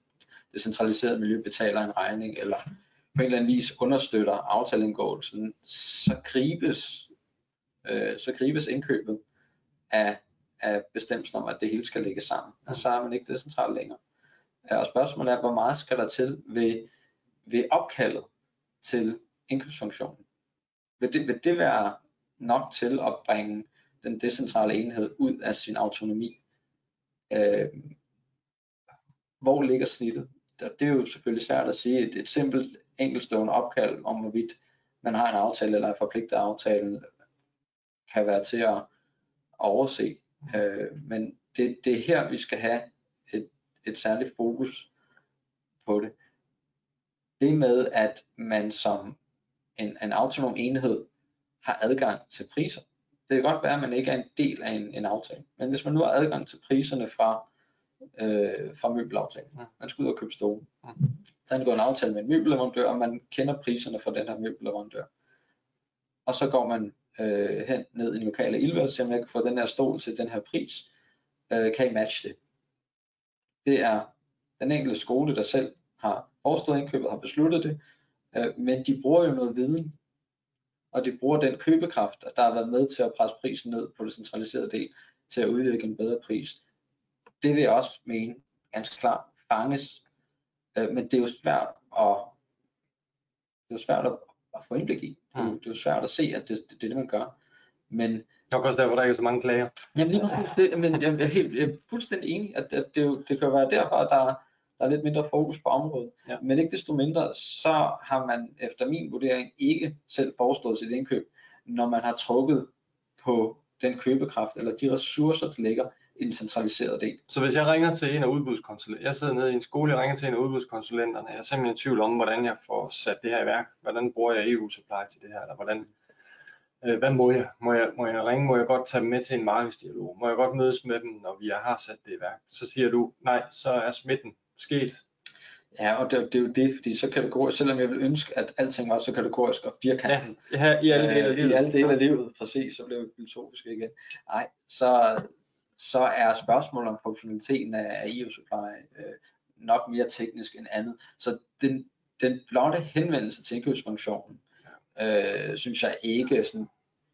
det centraliserede miljø betaler en regning, eller på en eller anden vis understøtter aftaleindgåelsen, så gribes, øh, så gribes indkøbet af, af bestemmelsen om, at det hele skal lægges sammen. Og så er man ikke det centralt længere. Øh, Og spørgsmålet er, hvor meget skal der til ved, ved opkaldet til indkøbsfunktionen? Vil det, vil det være nok til at bringe den decentrale enhed ud af sin autonomi? Øh, hvor ligger snittet? Det det er jo selvfølgelig svært at sige. Et, et simpelt enkeltstående opkald om, hvorvidt man har en aftale eller er forpligtet af aftalen, kan være til at overse. Øh, men det, det er her, vi skal have et, særligt fokus på det. Det med, at man som en, en autonom enhed har adgang til priser. Det kan godt være, at man ikke er en del af en, en aftale. Men hvis man nu har adgang til priserne fra, øh, fra møbelaftalen, Mm. man skal ud og købe stole. Mm. Der er indgået en aftale med en møbelleverandør, og man kender priserne fra den her møbelleverandør. Og så går man øh, hen ned i den lokale Ilva og siger, om jeg kan få den her stol til den her pris. Øh, kan I matche det? Det er den enkelte skole, der selv har forestået indkøbet, har besluttet det, øh, men de bruger jo noget viden, og de bruger den købekraft, der har været med til at presse prisen ned på det centraliserede del, til at udlægge en bedre pris. Det vil jeg også mene, ganske klart, fanges, øh, men det er jo svært at, det er jo svært at, at få indblik i. Det er, jo, Mm. det er jo svært at se, at det, det, det er det, man gør. Men Nok også der, hvor der ikke er så mange klager. Jamen lige præcis, det, men jeg er, helt, jeg er fuldstændig enig, at, at det, jo, det kan være derfor, at der, der er lidt mindre fokus på området. Ja. Men ikke desto mindre, så har man efter min vurdering ikke selv forestået sit indkøb, når man har trukket på den købekraft eller de ressourcer, der ligger i den centraliserede del. Så hvis jeg ringer til en af udbudskonsulenterne, jeg sidder nede i en skole, jeg ringer til en af udbudskonsulenterne, jeg er simpelthen i tvivl om, hvordan jeg får sat det her i værk. Hvordan bruger jeg EU-supply til det her, eller hvordan, øh, hvad må jeg? må jeg? Må jeg ringe? Må jeg godt tage dem med til en markedsdialog? Må jeg godt mødes med dem, når vi har sat det i værk? Så siger du, nej, så er smitten sket. Ja, og det, det er jo det, fordi så kategorisk, selvom jeg vil ønske, at alting var så kategorisk og firkantet, Ja, i alle dele af Øh, livet. I alle dele af livet, præcis, så blev vi filosofiske igen. Nej, så, så er spørgsmålet om funktionaliteten af, af EU-supply øh, nok mere teknisk end andet. Så den, den blotte henvendelse til indkøbsfunktionen, øh, synes jeg ikke sådan,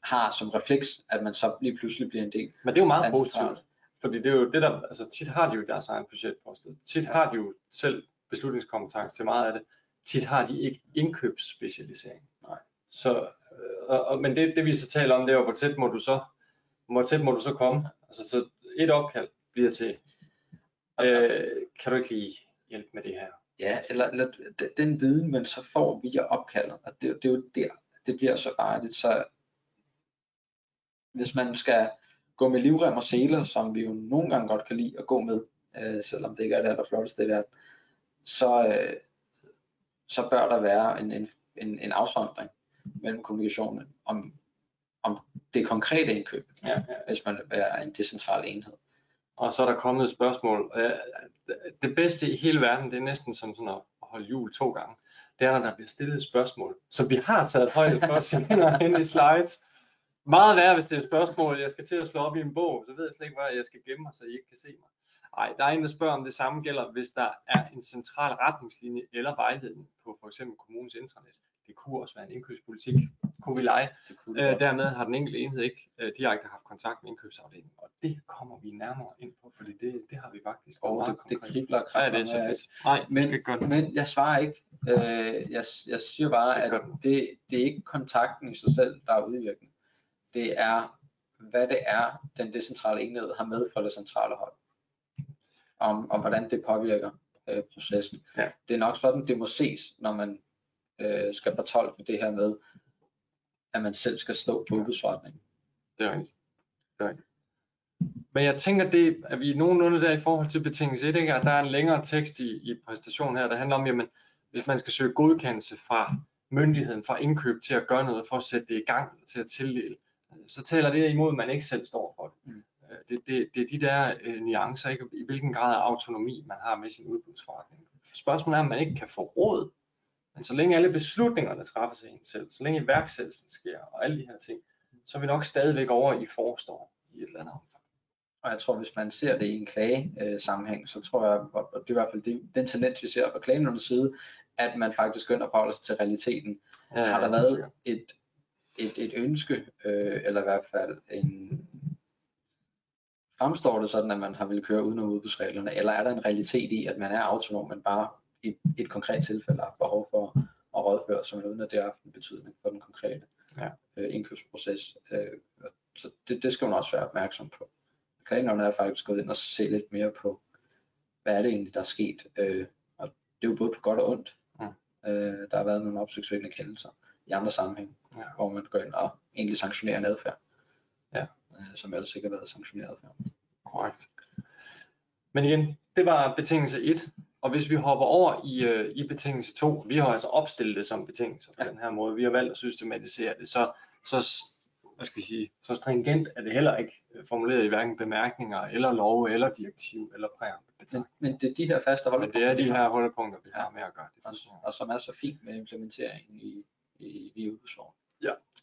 har som refleks, at man så lige pludselig bliver en del. Men det er jo meget positivt, fordi det er jo det der, altså tit har de jo deres egen budgetpost. Tit har de jo selv beslutningskompetence til meget af det. Tit har de ikke indkøbsspecialisering. Nej. Så, øh, og, men det, det vi så taler om, det er jo, hvor tæt må du så, hvor tæt må du så komme. Altså så et opkald bliver til, øh, kan du ikke lige hjælpe med det her? Ja, eller, eller den viden, man så får via opkaldet, og det, det er jo der, det bliver så farligt. Så hvis man skal gå med livrem og seler, som vi jo nogle gange godt kan lide at gå med, øh, selvom det ikke er det allerflotteste i verden, så, øh, så bør der være en, en, en, en afsondring mellem kommunikationen om, om det konkrete indkøb, Ja, ja. hvis man er en decentral enhed. Og så er der kommet et spørgsmål. Øh, Det bedste i hele verden, det er næsten som sådan at holde jul to gange. Det er, når der bliver stillet et spørgsmål, som vi har taget højde for senere hen i slides. Meget værre, hvis det er et spørgsmål, jeg skal til at slå op i en bog, så ved jeg slet ikke, hvor jeg skal gemme mig, så I ikke kan se mig. Nej, der er en, der spørger, om det samme gælder, hvis der er en central retningslinje eller vejledning på for eksempel kommunens intranet. Det kunne også være en indkøbspolitik, kunne vi lege. Øh, dermed har den enkelte enhed ikke øh, direkte haft kontakt med indkøbsafdelingen, og det kommer vi nærmere ind på, fordi det, det har vi faktisk. og meget det, det kribler og Ja, det er så fedt. Nej, Men- skal ikke gøre det. Men jeg svarer ikke. Øh, jeg, jeg siger bare, at det, det er ikke kontakten i sig selv, der er udvirkende. Det er, hvad det er, den decentrale enhed har med fra det centrale hold. Om, om hvordan det påvirker øh, processen. Ja. Det er nok sådan, det må ses, når man øh, skal fortolke det her med, at man selv skal stå på udbudsforretningen. Det er rigtigt. Det er rigtigt. Men jeg tænker, det er vi nogenlunde der i forhold til betingelse 1, ikke? at der er en længere tekst i, i præstationen her, der handler om, jamen, hvis man skal søge godkendelse fra myndigheden fra indkøb til at gøre noget for at sætte det i gang, til at tildele, så taler det imod, at man ikke selv står for det. Mm. Øh, Det, det, det er de der øh, nuancer, ikke? i hvilken grad af autonomi man har med sin udbudsforretning. Spørgsmålet er, om man ikke kan få råd, men så længe alle beslutningerne træffes af en selv, så længe iværksættelsen sker, og alle de her ting, så er vi nok stadigvæk over i forestår i et eller andet omfang. Og jeg tror, hvis man ser det i en klage øh, sammenhæng, så tror jeg, og det er i hvert fald det, den tendens, vi ser fra klagenævnets side, at man faktisk begynder at forholde sig til realiteten. Ja, har der været et, et, et ønske, øh, eller i hvert fald en fremstår det sådan, at man har ville køre udenom udbudsreglerne, eller er der en realitet i, at man er autonom, men bare i et konkret tilfælde har behov for at rådføre sig, men uden at det har haft en betydning for den konkrete Ja. øh, indkøbsproces. Øh, så det, det skal man også være opmærksom på. Klagenævnet er faktisk gået ind og se lidt mere på, hvad er det egentlig, der er sket. Øh, og det er jo både på godt og ondt. Mm. Øh, der har været nogle opsigtsvækkende kendelser i andre sammenhæng, Ja. hvor man går ind og egentlig sanktionerer en adfærd. Ja. Øh, som ellers ikke har været sanktioneret adfærd. Korrekt. Men igen, det var betingelse 1, og hvis vi hopper over i, øh, i betingelse 2, vi har altså opstillet det som betingelse på Ja. den her måde, vi har valgt at systematisere det, så, så hvad skal vi sige, så stringent er det heller ikke øh, formuleret i hverken bemærkninger, eller love, eller direktiv, eller præambel. Men, men det er de her faste Men holdepunkter, det er de her holdepunkter, vi har med at gøre. Det og, og som er så fint med implementeringen i, i, i udbudsloven.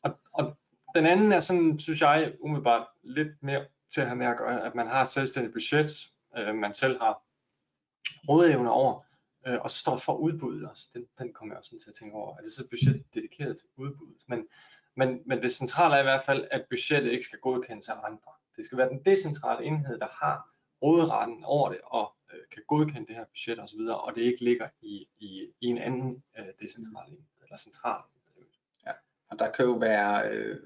Og, og den anden er sådan, synes jeg, umiddelbart lidt mere til at have med at gøre, at man har et selvstændigt budget, øh, man selv har rådevne over, øh, og så står for udbuddet også. Den, den kommer jeg også sådan til at tænke over. Er det så et budget dedikeret til udbuddet? Men, men, men det centrale er i hvert fald, at budgettet ikke skal godkendes af andre. Det skal være den decentrale enhed, der har råderetten over det, og øh, kan godkende det her budget osv., og det ikke ligger i, i, i en anden øh, decentral enhed, eller central enhed. Og der kan jo være, øh,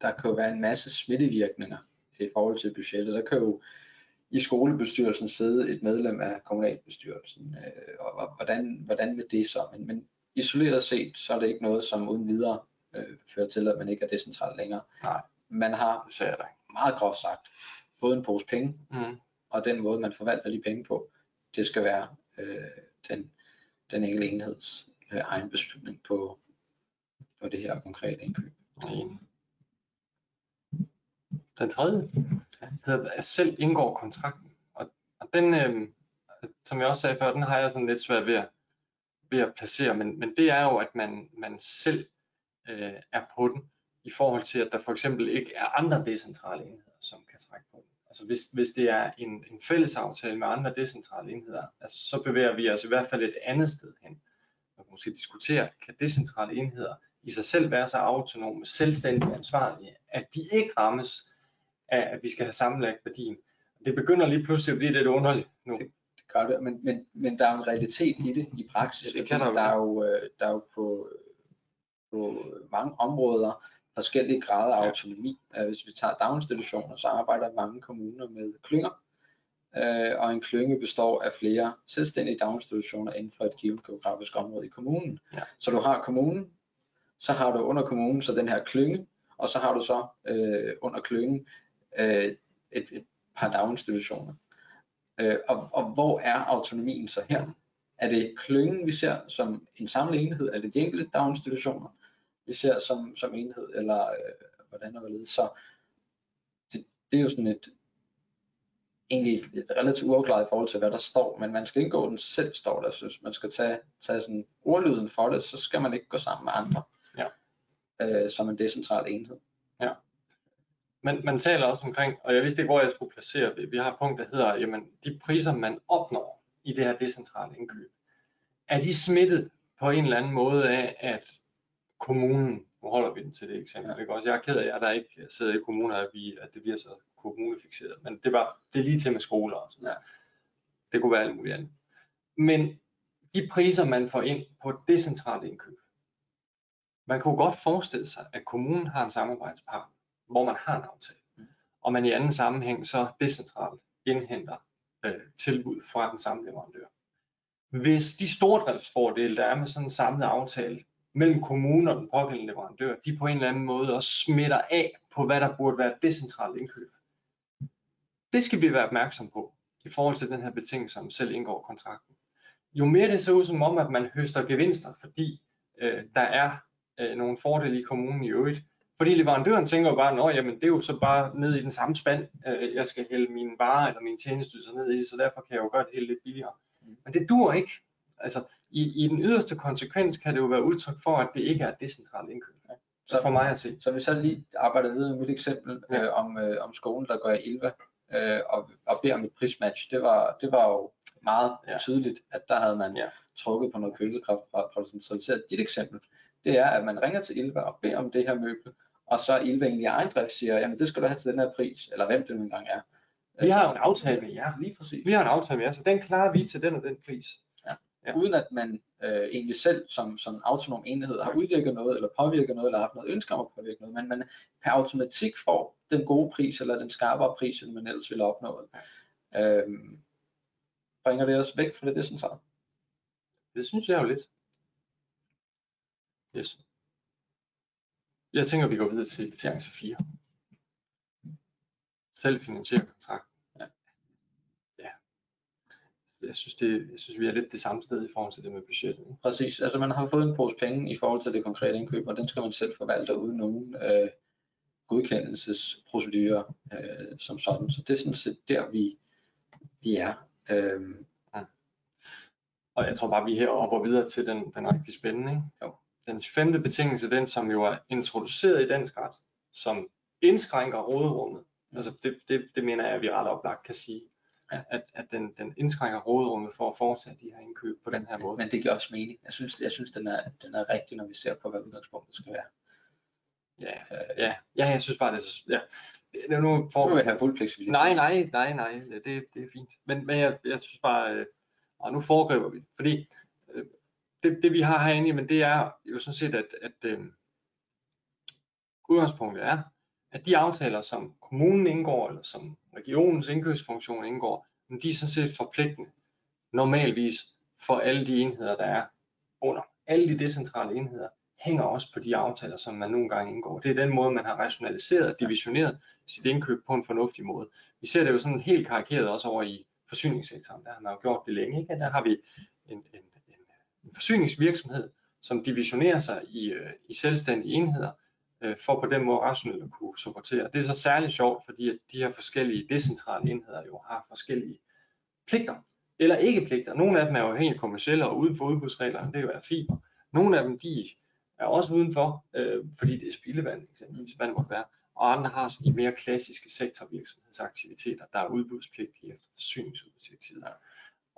der kan jo være en masse smittevirkninger i forhold til budgettet. Der kan jo i skolebestyrelsen sidde et medlem af kommunalbestyrelsen, øh, og, hvordan, hvordan vil det så? Men, men isoleret set, så er det ikke noget, som uden videre øh, fører til, at man ikke er decentral længere. Nej. Man har Det ser jeg meget groft sagt fået en pose penge, Mm. og den måde, man forvalter de penge på, det skal være øh, den, den enkelte enheds øh, egen beslutning på, på det her konkrete indkøb. Enig. Den tredje hedder, at selv indgår kontrakten. Og, og den, øh, som jeg også sagde før, den har jeg sådan lidt svært ved at, ved at placere, men, men det er jo, at man, man selv øh, er på den, i forhold til, at der for eksempel ikke er andre decentrale enheder, som kan trække på den. Altså hvis, hvis det er en, en fælles aftale med andre decentrale enheder, altså så bevæger vi os i hvert fald et andet sted hen. Man kan måske diskutere, kan decentrale enheder i sig selv være så autonome, selvstændige ansvarlige, at de ikke rammes af, at vi skal have sammenlagt værdien. Det begynder lige pludselig at blive lidt underligt nu. Det, gør det, men, men, men der er jo en realitet i det i praksis. Det kan der, der, er jo, øh, der er jo på, på mange områder forskellige grader af autonomi. Ja. Hvis vi tager daginstitutioner, så arbejder mange kommuner med klynger, øh, og en klynge består af flere selvstændige daginstitutioner inden for et givet geografisk område i kommunen. Ja. Så du har kommunen, så har du under kommunen så den her klynge, og så har du så øh, under klyngen øh, et, et par daginstitutioner. Øh, og, og hvor er autonomien så her? Er det klyngen, vi ser som en samlet enhed? Er det de enkelte daginstitutioner, vi ser som, som enhed? Eller øh, hvordan og hvorledes? Så det, det er jo sådan et, egentlig et relativt uafklaret i forhold til, hvad der står, men man skal ikke gå den selv, står der. synes man skal tage, tage sådan ordlyden for det, så skal man ikke gå sammen med andre ja. øh, som en decentral enhed. Men man taler også omkring, og jeg vidste ikke, hvor jeg skulle placere det. Vi har et punkt, der hedder, jamen, de priser, man opnår i det her decentrale indkøb, er de smittet på en eller anden måde af, at kommunen, nu holder vi den til det eksempel, ja. ikke? Også jeg er ked af, jeg der ikke sidder i kommuner, at, vi, at det bliver så kommunefixeret, men det var det er lige til med skoler og sådan ja. Det kunne være alt muligt andet. Men de priser, man får ind på et decentralt indkøb, man kunne godt forestille sig, at kommunen har en samarbejdspartner, hvor man har en aftale, mm. og man i anden sammenhæng så decentralt indhenter øh, tilbud fra den samme leverandør. Hvis de stordriftsfordele, der er med sådan en samlet aftale mellem kommunen og den pågældende leverandør, de på en eller anden måde også smitter af på, hvad der burde være decentralt indkøb. Det skal vi være opmærksom på i forhold til den her betingelse, som selv indgår kontrakten. Jo mere det ser ud som om, at man høster gevinster, fordi øh, der er øh, nogle fordele i kommunen i øvrigt. Fordi leverandøren tænker jo bare, at jamen, det er jo så bare ned i den samme spand, øh, jeg skal hælde mine varer eller mine tjenesteydelser ned i, så derfor kan jeg jo gøre det helt lidt billigere. Mm. Men det dur ikke. Altså, i, i den yderste konsekvens kan det jo være udtryk for, at det ikke er decentralt indkøb. Ja. Så for mig at se. Så vi så lige arbejder videre med et eksempel ja. øh, om, øh, om skolen, der går i Ilva øh, og, og beder om et prismatch. Det var, det var jo meget ja. tydeligt, at der havde man ja. trukket på noget købekraft fra, det centraliserede. Dit eksempel, det er, at man ringer til Ilva og beder om det her møbel, og så Ilva egentlig i egen drift siger, jamen det skal du have til den her pris, eller hvem det nu engang er. Vi har jo en aftale med jer. Lige præcis. Vi har en aftale med jer, så den klarer vi til den og den pris. Ja. Ja. Uden at man øh, egentlig selv som, som autonom enhed har udvirket noget, eller påvirket noget, eller haft noget ønske om at påvirke noget, men man per automatik får den gode pris, eller den skarpere pris, end man ellers ville opnå. Ja. Øhm, bringer det os væk fra det decentrale? Det synes jeg jo lidt. Yes. Jeg tænker, vi går videre til betingelse 4. Selvfinansiere kontrakt. Ja. ja. Jeg synes, det, jeg synes, vi er lidt det samme sted i forhold til det med budgettet. Ikke? Præcis. Altså man har fået en pose penge i forhold til det konkrete indkøb, og den skal man selv forvalte uden nogen øh, godkendelsesprocedurer øh, som sådan. Så det er sådan set der, vi, vi er. Øh, ja. Og jeg tror bare, vi her hopper videre til den, den rigtig spændende. Ikke? Jo. Den femte betingelse, den som jo er introduceret i dansk ret, som indskrænker råderummet. Altså det, det, det mener jeg, at vi ret oplagt kan sige. Ja. At, at den, den indskrænker råderummet for at foretage de her indkøb på men, den her måde. Men det giver også mening. Jeg synes, jeg synes den, er, den er rigtig, når vi ser på, hvad udgangspunktet skal være. Ja, ja, ja, jeg synes bare, det er så, ja. Nu får vi have fuld fleksibilitet. Nej, nej, nej, nej, det, det er fint. Men, men jeg, jeg synes bare, øh, og nu foregriber vi, fordi det, det vi har herinde, men det er jo sådan set, at, at øh, udgangspunktet er, at de aftaler, som kommunen indgår, eller som regionens indkøbsfunktion indgår, men de er sådan set forpligtende normalvis for alle de enheder, der er under. Alle de decentrale enheder hænger også på de aftaler, som man nogle gange indgår. Det er den måde, man har rationaliseret og divisioneret sit indkøb på en fornuftig måde. Vi ser det jo sådan helt karikeret også over i forsyningssektoren. Der har man jo gjort det længe. Ikke? Der har vi en, en en forsyningsvirksomhed, som divisionerer sig i, øh, i selvstændige enheder, øh, for på den måde rationelt at kunne supportere. Det er så særligt sjovt, fordi at de her forskellige decentrale enheder jo har forskellige pligter, eller ikke pligter. Nogle af dem er jo helt kommersielle og uden for udbudsreglerne, det er jo fiber. Nogle af dem, de er også udenfor, øh, fordi det er spildevand, eksempelvis, hvad det måtte være. Og andre har de mere klassiske sektorvirksomhedsaktiviteter, der er udbudspligtige efter forsyningsudbudsdirektivet.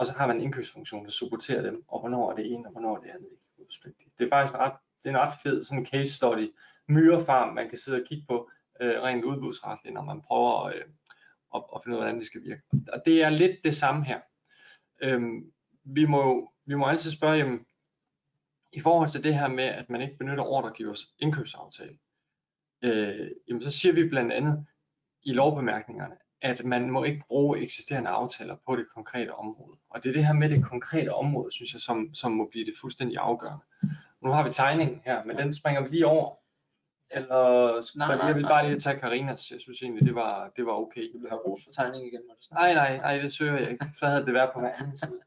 Og så har man en indkøbsfunktion, der supporterer dem, og hvornår er det ene, og hvornår er det andet ikke udspligtigt. Det er faktisk en ret, det er en ret fed sådan en case study, myrefarm, man kan sidde og kigge på øh, rent udbudsretligt, når man prøver øh, at, at finde ud af, hvordan det skal virke. Og det er lidt det samme her. Øhm, vi, må, vi må altid spørge, jamen, i forhold til det her med, at man ikke benytter ordregivers indkøbsaftale, øh, jamen så siger vi blandt andet i lovbemærkningerne, at man må ikke bruge eksisterende aftaler på det konkrete område. Og det er det her med det konkrete område, synes jeg, som, som må blive det fuldstændig afgørende. Nu har vi tegningen her, men den springer vi lige over. Eller nej, nej, jeg vil bare lige tage Karinas. Jeg synes egentlig, det var, det var okay. Vil du have ros for tegningen igen? Nej, nej, nej, det søger jeg ikke. Så havde det været på hver anden side.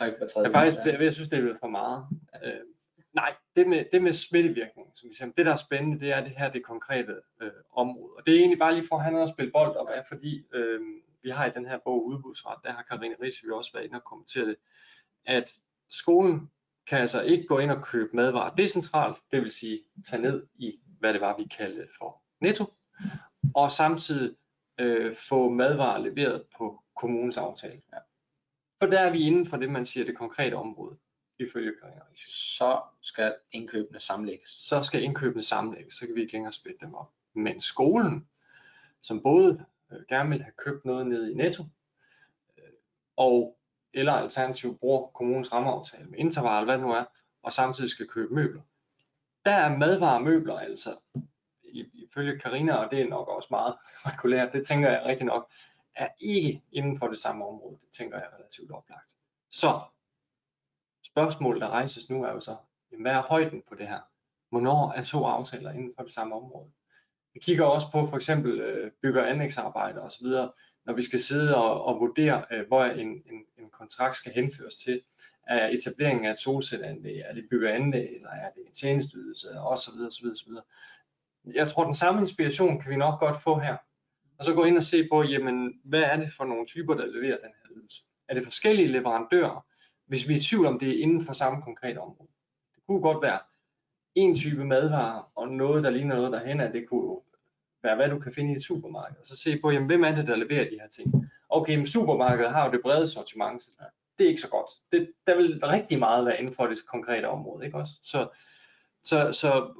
Jeg, faktisk, jeg, jeg synes, det er for meget. Øh, nej, det med, det med smittevirkning, som vi siger, det der er spændende, det er det her det konkrete øh, område. Og det er egentlig bare lige for at have noget at spille bold op af, fordi øh, vi har i den her bog udbudsret, der har Karine Ries jo også været inde og kommentere det, at skolen kan altså ikke gå ind og købe madvarer decentralt, det vil sige tage ned i, hvad det var, vi kaldte for netto, og samtidig øh, få madvarer leveret på kommunens aftale. Ja. For der er vi inden for det, man siger, det konkrete område, ifølge Karina Så skal indkøbene sammenlægges. Så skal indkøbene sammenlægges, så kan vi ikke længere splitte dem op. Men skolen, som både øh, gerne vil have købt noget ned i Netto, øh, og eller alternativt bruger kommunens rammeaftale med interval, hvad det nu er, og samtidig skal købe møbler. Der er madvarer møbler altså, ifølge Karina, og det er nok også meget *laughs* regulært, det tænker jeg rigtig nok, er ikke inden for det samme område. Det tænker jeg er relativt oplagt. Så spørgsmålet, der rejses nu, er jo så, jamen, hvad er højden på det her? Hvornår er to aftaler inden for det samme område? Vi kigger også på for eksempel øh, bygge- og anlægsarbejde osv., når vi skal sidde og, og vurdere, øh, hvor en, en, en kontrakt skal henføres til. Er etableringen af et solcelleanlæg, er det bygger og anlæg, eller er det en tjenestydelse, osv. osv., osv. Jeg tror, den samme inspiration kan vi nok godt få her og så gå ind og se på, jamen, hvad er det for nogle typer, der leverer den her ydelse? Er det forskellige leverandører, hvis vi er i tvivl om det er inden for samme konkrete område? Det kunne godt være en type madvarer, og noget, der ligner noget derhen af, det kunne være, hvad du kan finde i et supermarked. Og så se på, jamen, hvem er det, der leverer de her ting? Okay, men supermarkedet har jo det brede sortiment, så det er ikke så godt. Det, der vil rigtig meget være inden for det konkrete område, ikke også? Så, så, så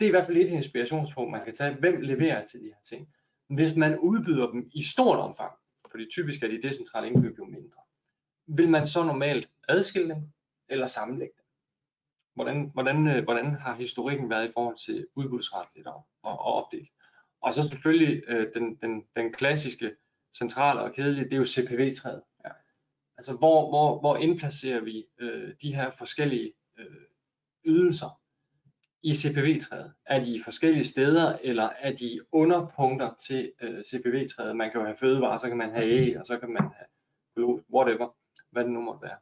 det er i hvert fald et inspirationspunkt, man kan tage. Hvem leverer til de her ting? Hvis man udbyder dem i stort omfang, fordi typisk er de decentrale indkøb jo mindre, vil man så normalt adskille dem eller sammenlægge dem? Hvordan, hvordan, øh, hvordan har historikken været i forhold til udbudsretligt og, og, og opdelt? Og så selvfølgelig øh, den, den, den klassiske centrale og kedelige, det er jo CPV-træet. Ja. Altså hvor, hvor, hvor indplacerer vi øh, de her forskellige øh, ydelser i CPV-træet? Er de forskellige steder, eller er de underpunkter til øh, CPV-træet? Man kan jo have fødevarer, så kan man have æg, og så kan man have whatever, hvad det nu måtte være.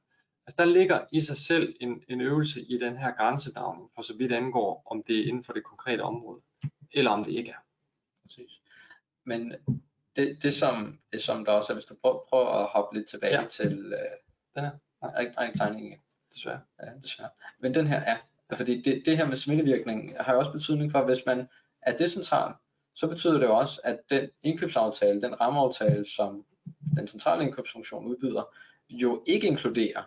Altså der ligger i sig selv en, en øvelse i den her grænsedragning, for så vidt angår, om det er inden for det konkrete område, eller om det ikke er. Præcis. Men det, det, som, det som der også er, hvis du prøver, prøver at hoppe lidt tilbage ja. til øh, den her, nej, ikke, ikke tegningen Desværre. Ja, desværre. Men den her er, fordi det, det her med smittevirkning har jo også betydning for, hvis man er decentral, så betyder det jo også, at den indkøbsaftale, den rammeaftale, som den centrale indkøbsfunktion udbyder, jo ikke inkluderer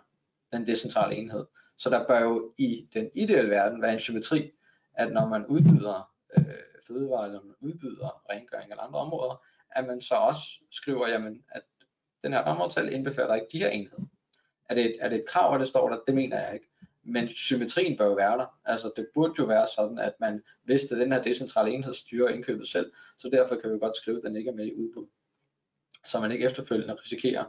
den decentrale enhed. Så der bør jo i den ideelle verden være en symmetri, at når man udbyder øh, fødevarer, eller man udbyder rengøring eller andre områder, at man så også skriver, jamen, at den her rammeaftale indbefatter ikke de her enheder. Er det, er det et krav, at det står der? Det mener jeg ikke men symmetrien bør jo være der. Altså det burde jo være sådan, at man vidste, at den her decentrale enhed styrer indkøbet selv, så derfor kan vi godt skrive, at den ikke er med i udbud. Så man ikke efterfølgende risikerer,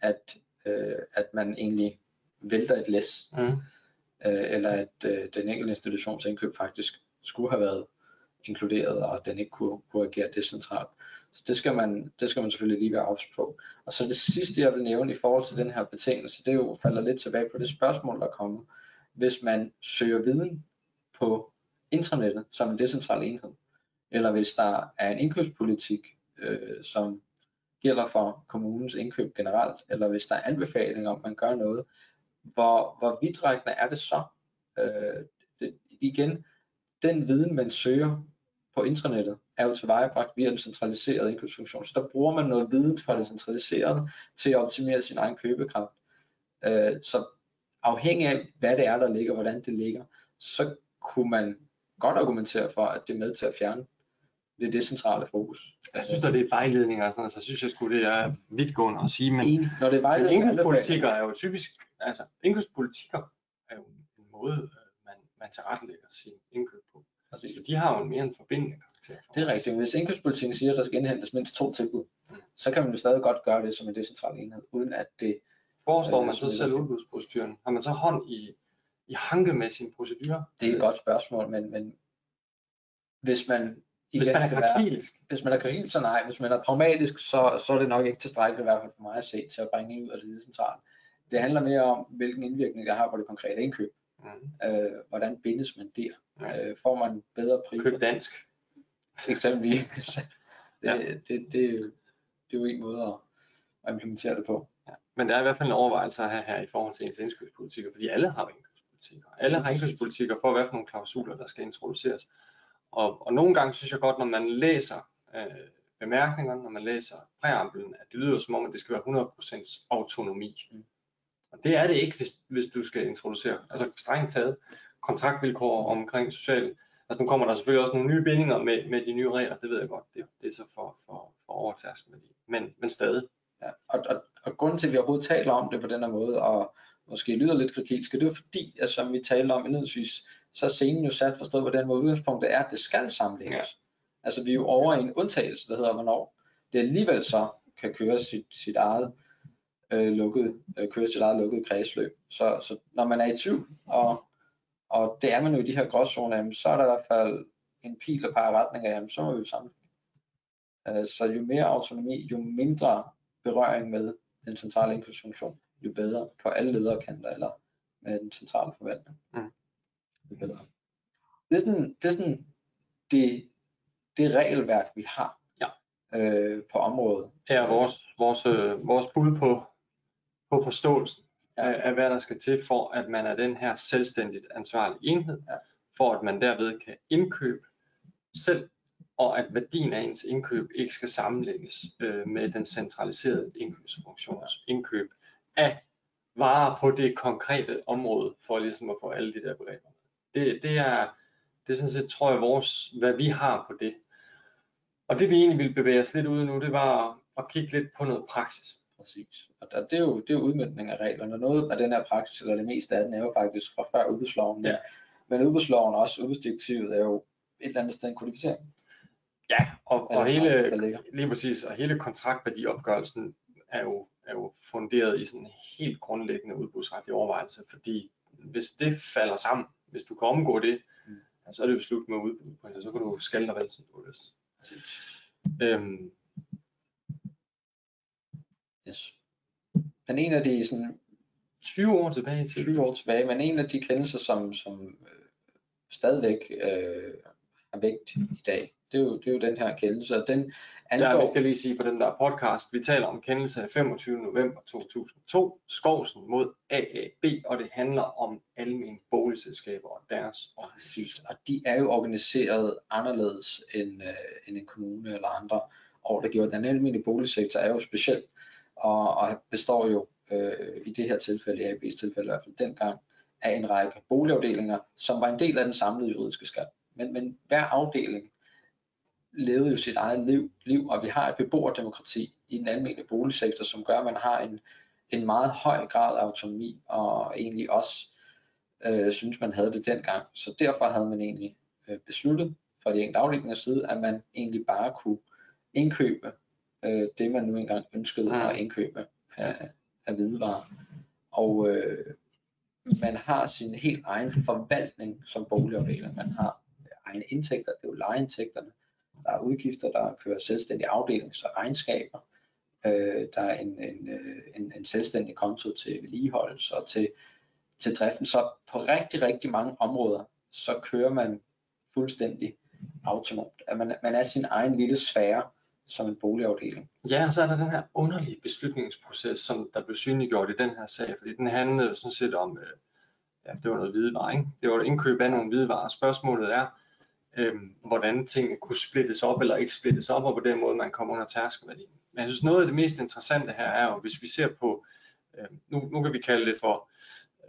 at, øh, at man egentlig vælter et læs, mm. øh, eller at øh, den enkelte institutions indkøb faktisk skulle have været inkluderet, og den ikke kunne, kunne agere decentralt. Så det skal, man, det skal man selvfølgelig lige være ops på. Og så det sidste, jeg vil nævne i forhold til den her betingelse, det jo falder lidt tilbage på det spørgsmål, der kommer hvis man søger viden på intranettet som en decentral enhed, eller hvis der er en indkøbspolitik, øh, som gælder for kommunens indkøb generelt, eller hvis der er anbefalinger om, man gør noget, hvor, hvor vidtrækkende er det så? Øh, det, igen, den viden, man søger på intranettet, er jo tilvejebragt via en centraliseret indkøbsfunktion. Så der bruger man noget viden fra det centraliserede til at optimere sin egen købekraft. Øh, så afhængig af, hvad det er, der ligger, hvordan det ligger, så kunne man godt argumentere for, at det er med til at fjerne det decentrale fokus. Jeg synes, at det er vejledninger og sådan noget, så synes jeg sgu, det er vidtgående at sige, men, En, når det er men indkøbspolitikker er jo typisk, altså indkøbspolitikker er jo en måde, man, man tilrettelægger sin indkøb på. Altså, så de har jo en mere en forbindende karakter. Det er rigtigt. Hvis indkøbspolitikken siger, at der skal indhentes mindst to tilbud, så kan man jo stadig godt gøre det som en decentral enhed, uden at det Forestår Øh, man så selv udbudsproceduren? Har man så hånd i, i hanke med sin procedure? Det er et godt spørgsmål, men, men hvis man Hvis man er krakilsk. hvis man er krakilsk, så nej. Hvis man er pragmatisk, så, så er det nok ikke tilstrækkeligt, i hvert fald for mig at se, til at bringe ud af det decentrale. Det handler mere om, hvilken indvirkning det har på det konkrete indkøb. Mm. Øh, hvordan bindes man der? Ja. Øh, får man bedre priser? Køb dansk. Eksempelvis. *laughs* det, Ja. det, det, det, er jo- det er jo en måde at, at implementere det på. Ja. Men der er i hvert fald en overvejelse at have her i forhold til ens indkøbspolitikker, fordi alle har indkøbspolitikker. Alle har indkøbspolitikker for, hvad for nogle klausuler, der skal introduceres. Og, og nogle gange synes jeg godt, når man læser øh, bemærkningerne, når man læser præamblen, at det lyder som om, at det skal være 100% autonomi. Mm. Og det er det ikke, hvis, hvis du skal introducere, altså strengt taget, kontraktvilkår omkring social. Altså nu kommer der selvfølgelig også nogle nye bindinger med, med de nye regler, det ved jeg godt, det, det er så for, for, for overtærskel med de. Men, men stadig. Ja, og, og, og grunden til, at vi overhovedet taler om det på den her måde, og måske lyder lidt krakilsk, det er fordi, at som vi talte om indledningsvis, så er scenen jo sat forstået på den måde, udgangspunktet er, at det skal sammenlægges. Ja. Altså vi er jo over i en undtagelse, der hedder, hvornår det alligevel så kan køre sit, sit eget øh, lukket, øh, køre sit eget lukket kredsløb. Så, så når man er i tvivl, og, og det er man jo i de her gråzoner, jamen, så er der i hvert fald en pil, der peger retning af, jamen, så må vi jo sammen. Øh, så jo mere autonomi, jo mindre berøring med den centrale indkøbsfunktion, jo bedre på alle lederkanter eller med den centrale forvaltning. Mm. Jo bedre. Det er sådan det, er sådan det, det regelværk, vi har Ja. øh, på området. er vores, vores, øh, vores bud på, på forståelsen Ja. af, af, hvad der skal til for, at man er den her selvstændigt ansvarlige enhed, Ja. for at man derved kan indkøbe selv, og at værdien af ens indkøb ikke skal sammenlægges øh, med den centraliserede indkøbsfunktions indkøb af varer på det konkrete område, for ligesom at få alle de der begreber. Det, det er, det er sådan set, tror jeg, vores, hvad vi har på det. Og det vi egentlig ville bevæge os lidt ud nu, det var at kigge lidt på noget praksis. Præcis. Og der, det, er jo, det er jo udmyndning af reglerne. Noget af den her praksis, eller det meste af den, er jo faktisk fra før udbudsloven. Men, Ja. men udbudsloven og også udbudsdirektivet er jo et eller andet sted en kodificering. Ja, og, og hele, lige præcis, og hele kontraktværdioopgørelsen er jo, er jo funderet i sådan en helt grundlæggende udbudsretlig overvejelse, fordi hvis det falder sammen, hvis du kan omgå det, Mm. så er det jo slut med udbud, så kan du skalle dig som du har lyst. Øhm, Yes. Men en af de sådan 20 år tilbage til 20 år tilbage, men en af de kendelser, som, som øh, stadigvæk øh, har vægt i dag, det er, jo, det er jo den her kendelse, og den Ja, vi angår, skal lige sige på den der podcast, vi taler om kendelse af 25. november 2002, Skovsen mod AAB, og det handler om almene boligselskaber og deres præcis, og de er jo organiseret anderledes end, øh, end en kommune eller andre ordregiver. Den almindelige boligsektor er jo speciel, og, og består jo øh, i det her tilfælde, i AB's tilfælde i hvert fald dengang, af en række boligafdelinger, som var en del af den samlede juridiske skat. Men, men hver afdeling levede jo sit eget liv, liv, og vi har et beboerdemokrati i den almindelige boligsektor, som gør, at man har en, en meget høj grad af autonomi, og egentlig også øh, synes, man havde det dengang. Så derfor havde man egentlig øh, besluttet fra de enkelte afdelingers side, at man egentlig bare kunne indkøbe øh, det, man nu engang ønskede Mm. at indkøbe af, af hvidevarer. Og øh, man har sin helt egen forvaltning som boligafdeling. Man har egne indtægter, det er jo lejeindtægterne. Der er udgifter, der kører selvstændig afdelings- og regnskaber. Øh, der er en, en, øh, en, en selvstændig konto til vedligeholdelse og til, til driften. Så på rigtig, rigtig mange områder, så kører man fuldstændig autonomt. At man, man er sin egen lille sfære som en boligafdeling. Ja, og så er der den her underlige beslutningsproces, som der blev synliggjort i den her sag, fordi den handlede jo sådan set om, øh, ja, det var noget hvidevarer, ikke? Det var indkøb af nogle hvidevarer. Spørgsmålet er, øh, hvordan tingene kunne splittes op eller ikke splittes op, og på den måde man kommer under tærskelværdien. Men jeg synes noget af det mest interessante her er jo, hvis vi ser på, øh, nu, nu kan vi kalde det for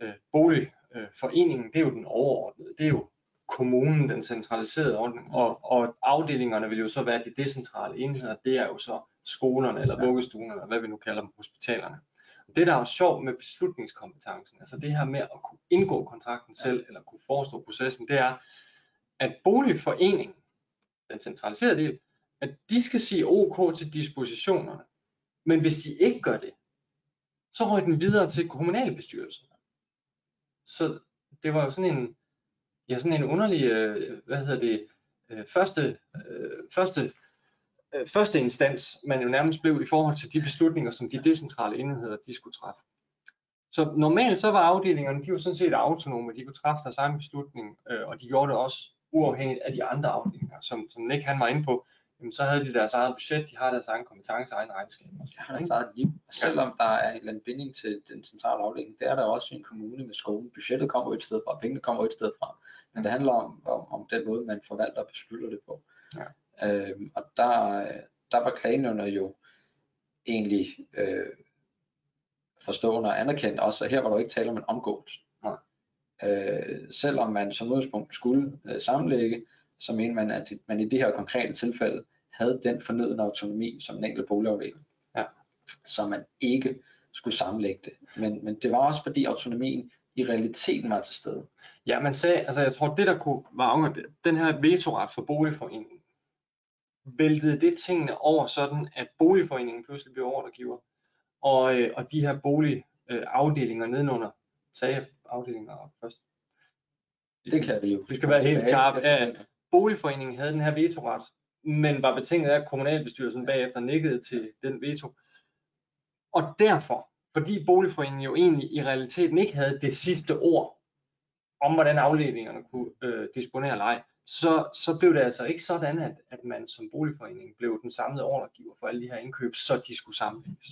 øh, boligforeningen, det er jo den overordnede, det er jo kommunen, den centraliserede ordning, og, og afdelingerne vil jo så være de decentrale enheder, det er jo så skolerne eller vuggestuerne, eller hvad vi nu kalder dem, hospitalerne. Det, der er jo sjovt med beslutningskompetencen, altså det her med at kunne indgå kontrakten selv, eller kunne forestå processen, det er, at boligforeningen, den centraliserede del, at de skal sige OK til dispositionerne. Men hvis de ikke gør det, så røg den videre til kommunalbestyrelsen. Så det var sådan en, ja, sådan en underlig, øh, hvad hedder det, øh, første, øh, første, øh, første instans, man jo nærmest blev i forhold til de beslutninger, som de decentrale enheder, de skulle træffe. Så normalt så var afdelingerne, de var sådan set autonome, de kunne træffe deres egen beslutning, øh, og de gjorde det også uafhængigt af de andre afdelinger, som, som Nick han var inde på, jamen, så havde de deres eget budget, de har deres egen kompetence, egen regnskab. De har deres eget liv. Og selvom der er en eller anden binding til den centrale afdeling, det er der også i en kommune med skolen. Budgettet kommer et sted fra, pengene kommer et sted fra. Men det handler om, om, om den måde, man forvalter og beslutter det på. Ja. Øhm, og der, der var klagenævnet jo egentlig øh, forstående og anerkendt også, at her var der ikke tale om en omgåelse. Øh, selvom man som udgangspunkt skulle øh, sammenlægge, så mener man, at man i det her konkrete tilfælde havde den fornødende autonomi som en enkelt boligafdeling. Ja. Så man ikke skulle sammenlægge det. Men, men det var også fordi autonomien i realiteten var til stede. Ja, man sagde, altså jeg tror det der kunne afgørende, den her vetoret for boligforeningen, væltede det tingene over sådan, at boligforeningen pludselig blev ordregiver, og, øh, og de her boligafdelinger nedenunder, sagde afdelinger først. Det kan vi jo. Vi skal være helt skarpe. Ja, boligforeningen havde den her vetoret, men var betinget af, at kommunalbestyrelsen bagefter nikkede til den veto. Og derfor, fordi boligforeningen jo egentlig i realiteten ikke havde det sidste ord om, hvordan afledningerne kunne øh, disponere leg, så, så blev det altså ikke sådan, at, at man som boligforening blev den samlede ordregiver for alle de her indkøb, så de skulle sammenlægges.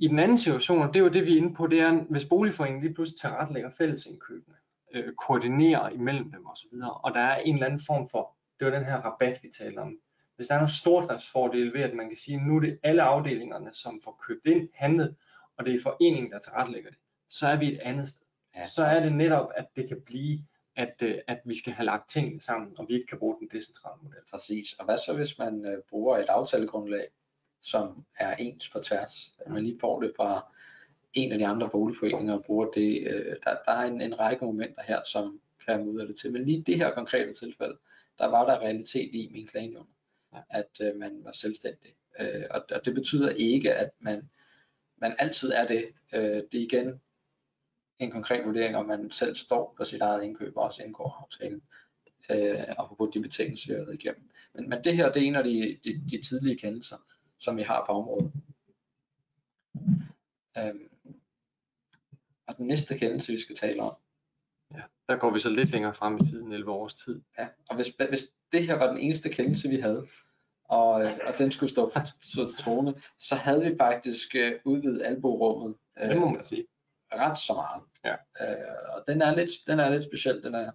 I den anden situation, og det er jo det, vi er inde på, det er, hvis boligforeningen lige pludselig tilrettelægger fællesindkøbene, øh, koordinere imellem dem osv., og der er en eller anden form for, det var den her rabat, vi talte om. Hvis der er nogle stordriftsfordele ved, at man kan sige, at nu er det alle afdelingerne, som får købt ind, handlet, og det er foreningen, der tilrettelægger det, så er vi et andet sted. Ja. Så er det netop, at det kan blive, at, øh, at vi skal have lagt tingene sammen, og vi ikke kan bruge den decentrale model. Præcis. Og hvad så, hvis man øh, bruger et aftalegrundlag, som er ens på tværs? At man lige får det fra en af de andre boligforeninger og bruger det. Øh, der, der er en, en række momenter her, som kan af det til. Men lige det her konkrete tilfælde, der var der realitet i min klagenævn, ja. at øh, man var selvstændig. Øh, og, og det betyder ikke, at man, man altid er det. Øh, det er igen en konkret vurdering, om man selv står for sit eget indkøb og også indgår aftalen. Øh, og på de betingelser, jeg har igennem. Men, men det her, det er en af de, de, de tidlige kendelser, som vi har på området. Øhm, og den næste kendelse, vi skal tale om. Ja, der går vi så lidt længere frem i tiden, 11 års tid. Ja, og hvis, hvis det her var den eneste kendelse, vi havde, og, og den skulle stå, *laughs* stå til trone, så havde vi faktisk uh, udvidet alborummet. Uh, det må man sige. Ret så meget. Ja. Uh, og den er lidt, den er lidt speciel, den er,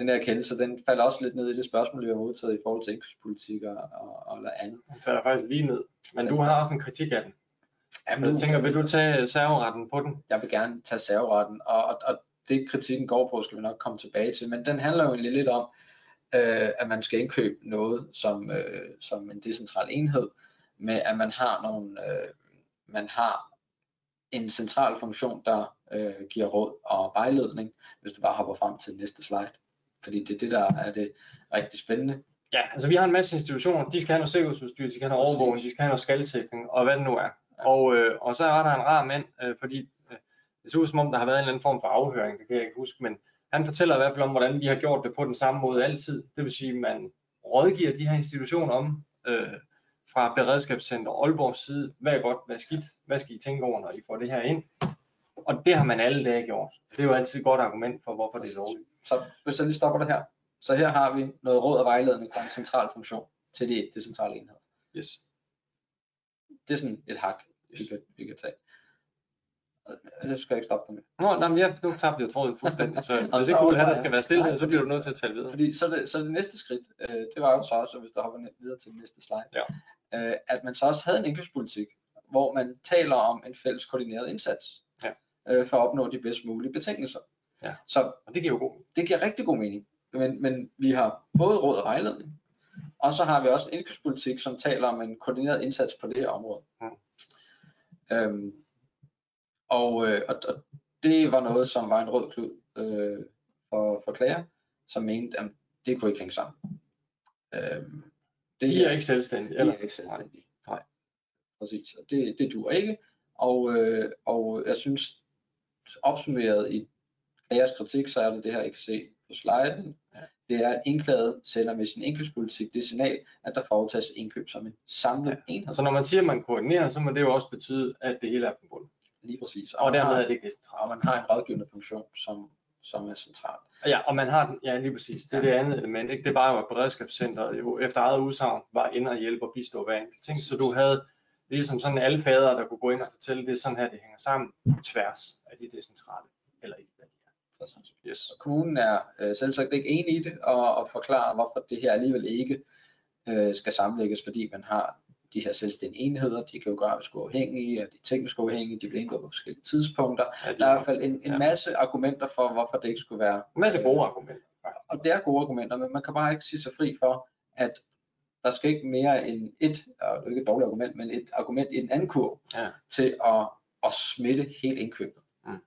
den her kendelse, den falder også lidt ned i det spørgsmål, vi har modtaget i forhold til indkøbspolitik og, og, og andet. Den falder faktisk lige ned, men du har også en kritik af den. Jamen, jeg tænker, vil du tage serveretten på den? Jeg vil gerne tage serveretten, og, og, og det kritikken går på, skal vi nok komme tilbage til, men den handler jo egentlig lidt om, øh, at man skal indkøbe noget som, øh, som en decentral enhed, med at man har nogle, øh, man har en central funktion, der øh, giver råd og vejledning, hvis du bare hopper frem til næste slide. Fordi det er det, der er det rigtig spændende. Ja, altså vi har en masse institutioner, de skal have noget sikkerhedsudstyr, de skal have noget overvågning, de skal have noget skalsikring, og hvad det nu er. Og, øh, og så var der en rar mand, øh, fordi øh, det ser ud som om, der har været en eller anden form for afhøring, det kan jeg ikke huske, men han fortæller i hvert fald om, hvordan vi har gjort det på den samme måde altid. Det vil sige, at man rådgiver de her institutioner om, øh, fra Beredskabscenter Aalborgs side, hvad er godt, hvad er skidt, hvad skal I tænke over, når I får det her ind. Og det har man alle dage gjort. Det er jo altid et godt argument for, hvorfor det er lovligt. Så hvis jeg lige stopper det her. Så her har vi noget råd og vejledning fra en central funktion til det, det centrale enhed. Yes. Det er sådan et hak vi kan, vi kan tage. Det skal jeg ikke stoppe med. Nå, nej, men jeg, nu tabte jeg tråden fuldstændig, så *laughs* hvis ikke du vil have, der skal være stillhed, så bliver du nødt til at tale videre. Fordi så det, så det næste skridt, øh, det var jo så også, hvis der hopper videre til den næste slide, Ja. øh, at man så også havde en indkøbspolitik, hvor man taler om en fælles koordineret indsats Ja. øh, for at opnå de bedst mulige betingelser. Ja. Så Og det giver jo god det giver rigtig god mening. Men, men vi har både råd og vejledning, og så har vi også en indkøbspolitik, som taler om en koordineret indsats på det her område. Mm. Øhm, og, øh, og, og det var noget, som var en rød klud øh, for, for klager, som mente, at det kunne ikke hænge sammen. Øhm, det De er ikke selvstændige, de eller? er ikke selvstændige. Nej. Præcis, og det, det dur ikke. Og, øh, og jeg synes, opsummeret i klagers kritik, så er det det her, I kan se på sliden. Ja. Det er, at indklaget sender med sin indkøbspolitik det signal, at der foretages indkøb som en samlet ja. enhed. Så når man siger, at man koordinerer, så må det jo også betyde, at det hele er forbundet. Lige præcis. Og man dermed har, er det ikke decentralt. og man har en rådgivende funktion, som, som er central. Ja, og man har den, ja lige præcis, det er det andet element, ikke? det var jo, at beredskabscenteret jo efter eget udsagn var inde og hjælpe og bistå hver enkelt ting, så du havde ligesom sådan alle fader, der kunne gå ind og fortælle, det er sådan her, det hænger sammen tværs af de decentrale, eller ikke Yes. Og kommunen er øh, selvsagt ikke enig i det, og, og forklarer, hvorfor det her alligevel ikke øh, skal sammenlægges, fordi man har de her selvstændige enheder, de er geografisk uafhængige, og de er teknisk uafhængige, de bliver indgået på forskellige tidspunkter. Ja, de Der er i hvert fald en, en Ja. masse argumenter for, hvorfor det ikke skulle være. en masse gode argumenter. Og det er gode argumenter, men man kan bare ikke sige sig fri for, at der skal ikke mere end et, og det er ikke et dårligt argument, men et argument i den anden kurv, Ja. til at, at smitte hele indkøbet. Mm.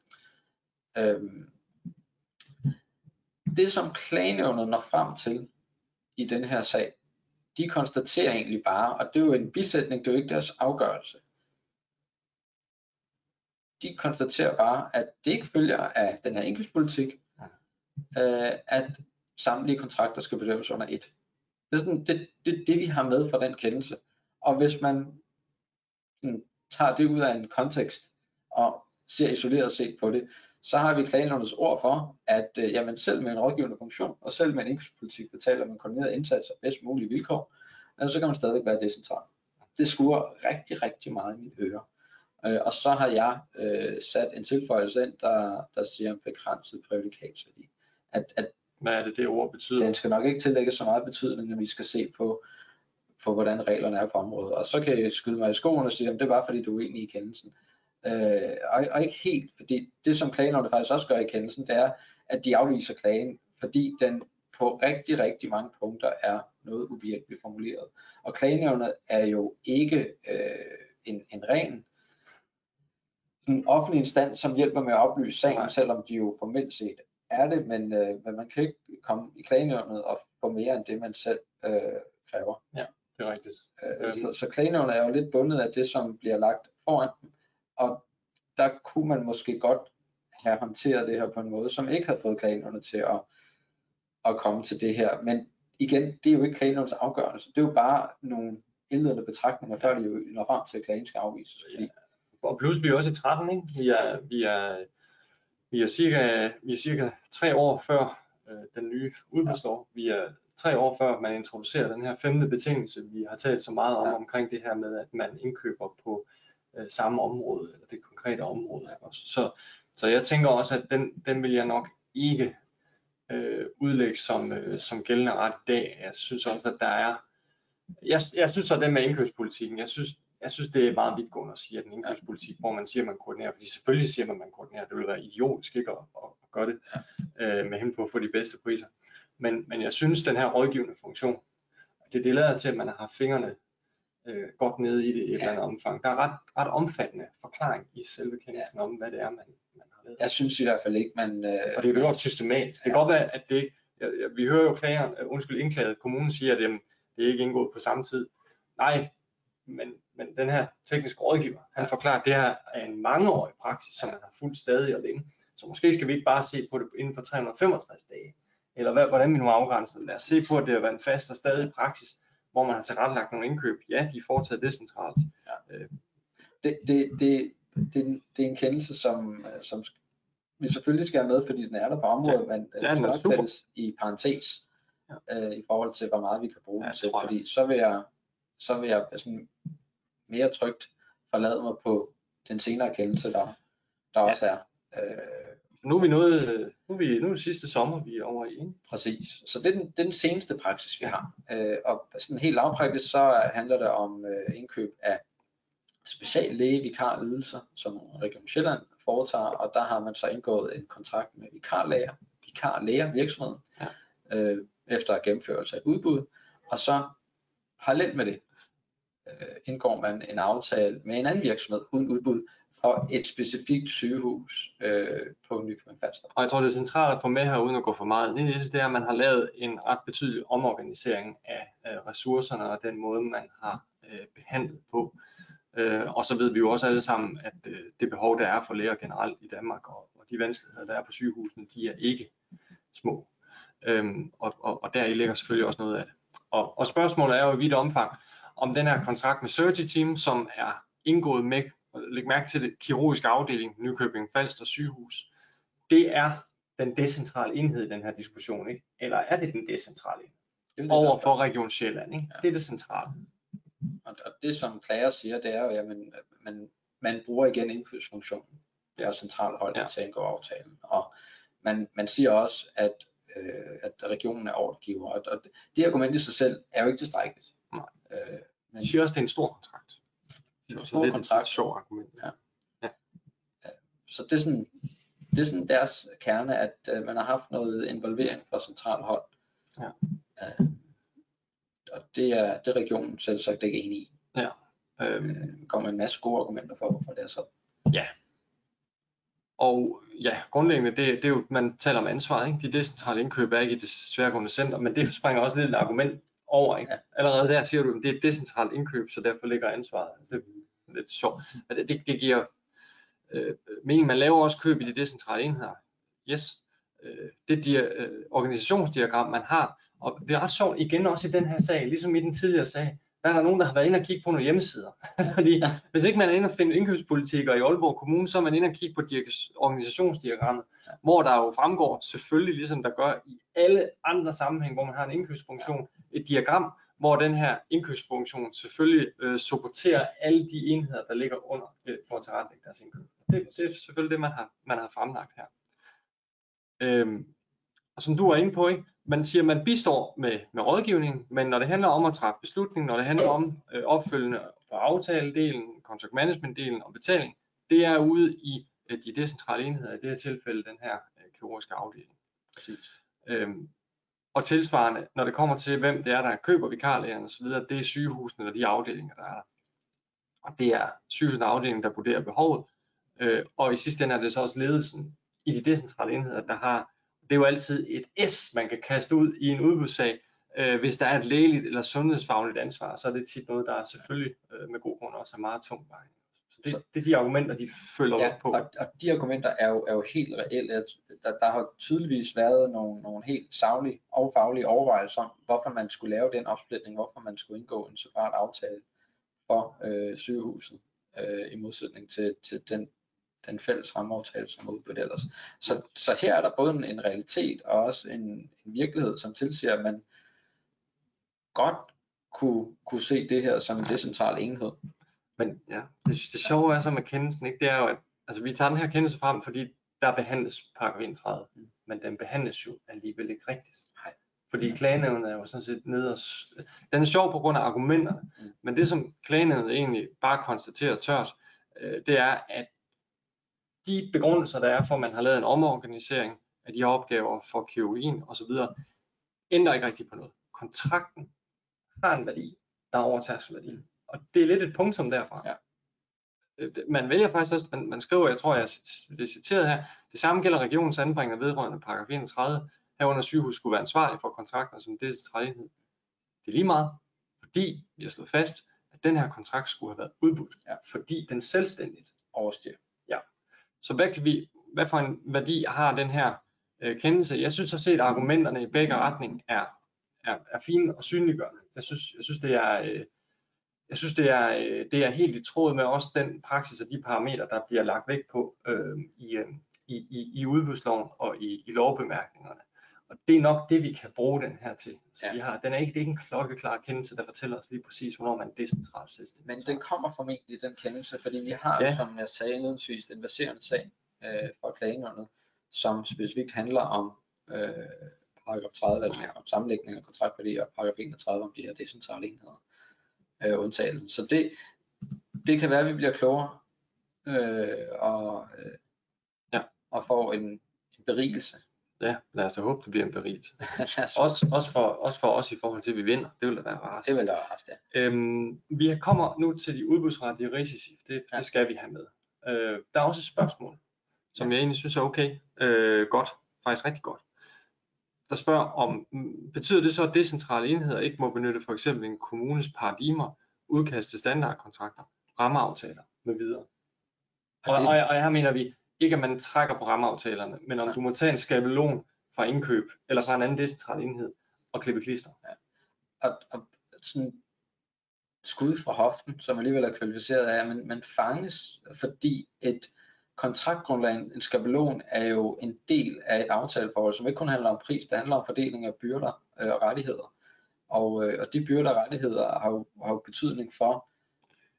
Øhm, det som klagenævnet når frem til i den her sag, de konstaterer egentlig bare, og det er jo en bisætning, det er jo ikke deres afgørelse. De konstaterer bare, at det ikke følger af den her indkøbspolitik, øh, at samtlige kontrakter skal bedømmes under et. Det er sådan, det, det, det vi har med fra den kendelse. Og hvis man sådan, tager det ud af en kontekst og ser isoleret set på det, så har vi klagenævnets ord for, at øh, jamen, selv med en rådgivende funktion, og selv med en indkøbspolitik, der taler om en koordineret indsats og bedst mulige vilkår, øh, så kan man stadig være decentral. Det skuer rigtig, rigtig meget i mine ører. Øh, og så har jeg øh, sat en tilføjelse ind, der, der siger en begrænset prædikatsværdi. At, at Hvad er det, det ord betyder? den skal nok ikke tillægge så meget betydning, når vi skal se på, på hvordan reglerne er på området. Og så kan jeg skyde mig i skoene og sige, at det er bare fordi, du er uenig i kendelsen. Øh, og, og ikke helt, fordi det som klagenævnet faktisk også gør i kendelsen, det er, at de afviser klagen, fordi den på rigtig, rigtig mange punkter er noget ubehjælpeligt formuleret. Og klagenævnet er jo ikke øh, en, en ren en offentlig instans, som hjælper med at oplyse sagen, Nej. selvom de jo formelt set er det, men, øh, men man kan ikke komme i klagenævnet og få mere end det, man selv øh, kræver. Det er rigtigt. Øh, så, så klagenævnet er jo lidt bundet af det, som bliver lagt foran dem, og der kunne man måske godt have håndteret det her på en måde, som ikke havde fået klagenævnet til at, at komme til det her. Men igen, det er jo ikke klagenævnets afgørelse. Det er jo bare nogle indledende betragtninger, før de jo når frem til, at klagen skal afvises. Fordi, Og plus vi er også i 13, ikke? Vi er, vi er, vi er cirka, vi er cirka tre år før øh, den nye udbudslov. Vi er tre år før man introducerer den her femte betingelse, vi har talt så meget om Ja. omkring det her med, at man indkøber på øh, Øh, samme område, eller det konkrete område. også? Så, så jeg tænker også, at den, den vil jeg nok ikke øh, udlægge som, øh, som gældende ret i dag. Jeg synes også, at der er, jeg, jeg synes så den med indkøbspolitikken, jeg synes, jeg synes, det er meget vidtgående at sige, at en indkøbspolitik, hvor man siger, at man koordinerer, fordi selvfølgelig siger man, at man koordinerer, det vil være idiotisk ikke at, at, at gøre det øh, med hen på at få de bedste priser. Men, men jeg synes, den her rådgivende funktion, det, det lader til, at man har haft fingrene øh, godt nede i det i et Ja. eller andet omfang. Der er ret, ret omfattende forklaring i selve kendelsen om, hvad det er, man, man har lavet. jeg synes i hvert fald ikke, man... Øh, Og det er jo gjort systematisk. Det kan Ja. godt være, at det jeg, jeg, vi hører jo klager, uh, undskyld, indklaget, kommunen siger, at jamen, det er ikke indgået på samme tid. Nej, men, men den her tekniske rådgiver, han forklarer, at det her er en mangeårig praksis, som man har fulgt stadig og længe. Så måske skal vi ikke bare se på det inden for 365 dage, eller hvad, hvordan vi nu afgrænser det. Lad os se på, at det har været en fast og stadig praksis, hvor man har tilrettelagt nogle indkøb. Ja, de er fortsat decentralt. det, det, det, det, det er en kendelse, som, øh, som vi selvfølgelig skal have med, fordi den er der på området, men øh, det er den nok sættes i parentes øh, i forhold til, hvor meget vi kan bruge Ja, den til, fordi så vil jeg, så vil jeg sådan mere trygt forlade mig på den senere kendelse, der, der Ja. også er. Øh, Nu er vi nået, nu er, vi, nu er det sidste sommer, vi er over i. Ikke? Præcis. Så det er den, det er den seneste praksis, vi har. Øh, og sådan helt lavpraktisk, så handler det om øh, indkøb af speciallægevikarydelser, som Region Sjælland foretager, og der har man så indgået en kontrakt med vikarlæger, vikarlæger virksomheden, Ja. øh, efter gennemførelse af et udbud, og så parallelt med det øh, indgår man en aftale med en anden virksomhed uden udbud for et specifikt sygehus øh, på Nykøbing Falster. Og jeg tror, det centrale centralt at få med her, uden at gå for meget ind i det, det er, at man har lavet en ret betydelig omorganisering af øh, ressourcerne og den måde, man har øh, behandlet på. Øh, og så ved vi jo også alle sammen, at øh, det behov, der er for læger generelt i Danmark, og, og de vanskeligheder, der er på sygehusene, de er ikke små. Øhm, og, og, og der i ligger selvfølgelig også noget af det. Og, og spørgsmålet er jo i vidt omfang, om den her kontrakt med Surgery Team, som er indgået med, læg mærke til det, kirurgiske afdeling Nykøbing Falster sygehus, det er den decentrale enhed i den her diskussion, ikke? Eller er det den decentrale enhed? Det er jo det, Over for Region Sjælland, ikke? Ja. Det er det centrale. Og, og det som klager siger, det er jo, at man, man, man bruger igen indkøbsfunktionen Ja. fra centralt hold Ja. til at indgå aftalen. Og man, man siger også, at, øh, at regionen er ordregiver, og, og det argument i sig selv er jo ikke tilstrækkeligt. Nej. Øh, men, De siger også, det er en stor kontrakt. Det er en Så stor det er kontrakt. et sjovt argument. så det er, sådan, det er sådan deres kerne, at øh, man har haft noget involvering fra centralt hold. Ja. Øh, og det er, det er regionen selv sagt ikke enig i. Øhm, Øh, kommer en masse gode argumenter for, hvorfor det er så. Og ja, grundlæggende, det, det er jo, man taler om ansvar, ikke? De decentrale indkøb er ikke i det tværgående center, men det springer også lidt et argument over, ikke? Allerede der siger du, at det er et decentralt indkøb, så derfor ligger ansvaret. Altså, det er lidt sjovt. Det, det, det giver øh, mening. Man laver også køb i de decentrale enheder. Yes. Øh, det dia, øh, organisationsdiagram, man har, og det er ret sjovt igen også i den her sag, ligesom i den tidligere sag, der er der nogen, der har været inde og kigge på nogle hjemmesider. *laughs* Fordi hvis ikke man er inde og finde indkøbspolitikker i Aalborg Kommune, så er man inde og kigge på organisationsdiagrammet, Ja. hvor der jo fremgår selvfølgelig, ligesom der gør i alle andre sammenhæng, hvor man har en indkøbsfunktion, et diagram, hvor den her indkøbsfunktion selvfølgelig øh, supporterer alle de enheder, der ligger under øh, for at tilrettelægge deres indkøb. Det, det er selvfølgelig det, man har, man har fremlagt her. Øhm, og som du er inde på, ikke? Man siger, man bistår med, med rådgivning, men når det handler om at træffe beslutning, når det handler om øh, opfølgende på aftaledelen, contract management delen og betaling, det er ude i øh, de decentrale enheder, i det her tilfælde den her øh, kirurgiske afdeling. Præcis. Øhm, og tilsvarende, når det kommer til, hvem det er, der køber vikarlægerne osv., det er sygehusene eller de afdelinger, der er der. Og det er sygehusene afdeling, der vurderer behovet. Øh, og i sidste ende er det så også ledelsen i de decentrale enheder, der har, det er jo altid et S, man kan kaste ud i en udbudssag. Øh, hvis der er et lægeligt eller sundhedsfagligt ansvar, så er det tit noget, der er selvfølgelig øh, med god grund også er meget tungt vejende. Så det, Så- det er de argumenter, de følger Ja, op på. og, og de argumenter er jo, er jo helt reelle. Der, der har tydeligvis været nogle, nogle helt savlige og faglige overvejelser om, hvorfor man skulle lave den opsplitning, hvorfor man skulle indgå en separat aftale for øh, sygehuset, øh, i modsætning til, til den, den fælles rammeaftale, som er udbudt ellers. Så, så her er der både en, en realitet og også en, en virkelighed, som tilsiger, at man godt kunne, kunne se det her som en decentral enhed. Men ja, det, det sjove er så med kendelsen, ikke? det er jo, at altså, vi tager den her kendelse frem, fordi der behandles paragraf 31, Mm. men den behandles jo alligevel ikke rigtigt. Nej. Fordi klagenævnet er jo sådan set nede og... Den er sjov på grund af argumenterne, Mm. men det som klagenævnet egentlig bare konstaterer tørt, øh, det er, at de begrundelser, der er for, at man har lavet en omorganisering af de her opgaver for kirurgien osv., ændrer ikke rigtig på noget. Kontrakten har en værdi, der er over tærskelværdien. Og det er lidt et punktum derfra. Ja. Øh, det- Man vælger faktisk også, man, man skriver, jeg tror, jeg det er citeret her, det samme gælder regionens anbringer vedrørende paragraf 31, herunder sygehus skulle være ansvarlig for kontrakten som decentral enhed. Det er lige meget, fordi vi har slået fast, at den her kontrakt skulle have været udbudt, Ja. fordi den selvstændigt Overstiger så hvad, kan vi, hvad for en værdi har den her øh, kendelse? Jeg synes at set, at argumenterne i begge retning er, er, er fine og synliggørende. Jeg synes, jeg synes det er, øh, jeg synes, det er, øh, det er helt i tråd med også den praksis og de parametre, der bliver lagt vægt på øh, i, øh, i, i, i udbudsloven og i, i lovbemærkningerne. Og det er nok det, vi kan bruge den her til. Så Ja. vi har, den er ikke, det er ikke en klokkeklar kendelse, der fortæller os lige præcis, hvornår man decentralt selvstændig. Men den kommer formentlig, den kendelse, fordi vi har, Ja. som jeg sagde indledningsvis, en baserende sag øh, for klagenævnet, som specifikt handler om øh, paragraf 30, altså om sammenlægning af kontaktværdi, og paragraf 31 om de her decentrale enheder, øh, undtagelsen. Så det, det kan være, at vi bliver klogere, øh, og, øh, Ja. og får en, en berigelse. Ja, lad os da håbe, det bliver en berigelse. *laughs* også, Også, for, også for os i forhold til, at vi vinder. Det vil da være rart. det vil der være ret, ja. Øhm, vi kommer nu til de udbudsrettige risici. Det, Ja. det skal vi have med. Øh, der er også et spørgsmål, som jeg egentlig synes er okay. Øh, godt. Faktisk rigtig godt. Der spørger om, betyder det så, at decentrale enheder ikke må benytte for eksempel en kommunes paradigmer, udkast til standardkontrakter, rammeaftaler med videre? Og, det- og, og her mener vi ikke, at man trækker på rammeaftalerne, men om Nej. du må tage en skabelon fra indkøb, eller fra en anden decentral enhed, og klippe klister. og, og sådan skud fra hoften, som alligevel er kvalificeret af, men man fanges, fordi et kontraktgrundlag, en skabelon, er jo en del af et aftaleforhold, som ikke kun handler om pris, det handler om fordeling af byrder øh, og rettigheder. Og, øh, og de byrder og rettigheder har jo, har jo betydning for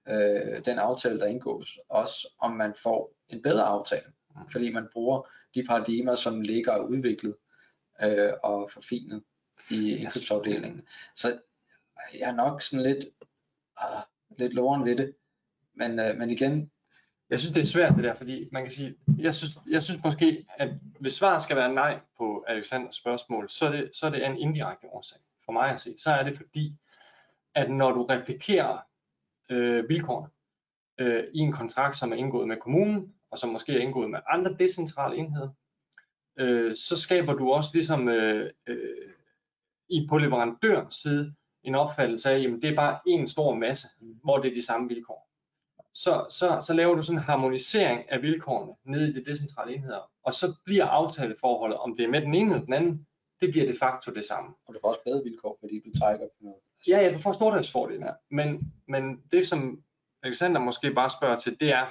øh, den aftale, der indgås. Også om man får en bedre aftale, Mm. fordi man bruger de paradigmer, som ligger og udviklet øh, og forfinet i indkøbsafdelingen. Så jeg er nok sådan lidt, ah, lidt loren ved det. Men, øh, men igen, Jeg synes, det er svært det der, fordi man kan sige, jeg synes, jeg synes måske, at hvis svaret skal være nej på Alexanders spørgsmål, så er det, så er det en indirekte årsag for mig at se. Så er det fordi, at når du replikerer øh, vilkårene øh, i en kontrakt, som er indgået med kommunen, og som måske er indgået med andre decentrale enheder, øh, så skaber du også ligesom øh, øh, i på leverandørens side en opfattelse af, at det er bare en stor masse, hvor det er de samme vilkår så, så, så laver du sådan en harmonisering af vilkårene nede i de decentrale enheder, og så bliver aftaleforholdet, om det er med den ene eller den anden, det bliver de facto det samme. og du får også bedre vilkår, fordi du trækker på noget. Ja, ja, du får stordriftsfordelen, ja. men, men det som Alexander måske bare spørger til, det er,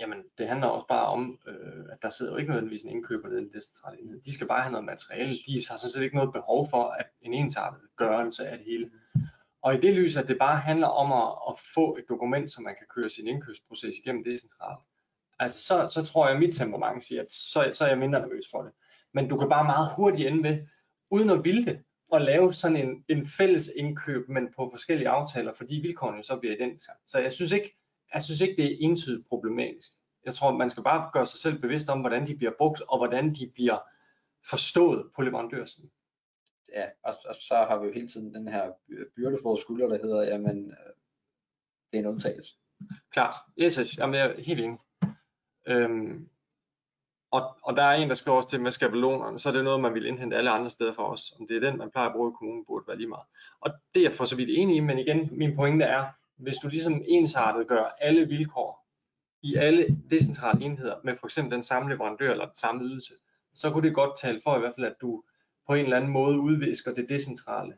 jamen det handler også bare om, øh, at der sidder jo ikke nødvendigvis en indkøber nede i den decentrale enhed. De skal bare have noget materiale. De har sådan set ikke noget behov for at en ensartet gørelse af det hele. Og i det lys, at det bare handler om at, at få et dokument, så man kan køre sin indkøbsproces igennem decentralt, altså så, så tror jeg, at mit temperament siger, at så, så er jeg mindre nervøs for det. Men du kan bare meget hurtigt ende ved, uden at ville det, at lave sådan en, en fælles indkøb, men på forskellige aftaler, fordi vilkårene så bliver identiske. Så jeg synes ikke, jeg synes ikke, det er entydigt problematisk. Jeg tror, man skal bare gøre sig selv bevidst om, hvordan de bliver brugt, og hvordan de bliver forstået på leverandørsiden. Ja, og, og så har vi jo hele tiden den her byrde for skulder, der hedder, jamen, øh, det er en undtagelse. Klart. Yes, yes. Jamen, jeg er helt enig. Øhm, og, og der er en, der skriver også til med skabelonerne, så er det noget, man vil indhente alle andre steder for os. Om det er den, man plejer at bruge i kommunen, burde være lige meget. Og det er jeg for så vidt enig i, men igen, min pointe er, hvis du ligesom ensartet gør alle vilkår i alle decentrale enheder med for eksempel den samme leverandør eller den samme ydelse, så kunne det godt tale for i hvert fald, at du på en eller anden måde udvisker det decentrale.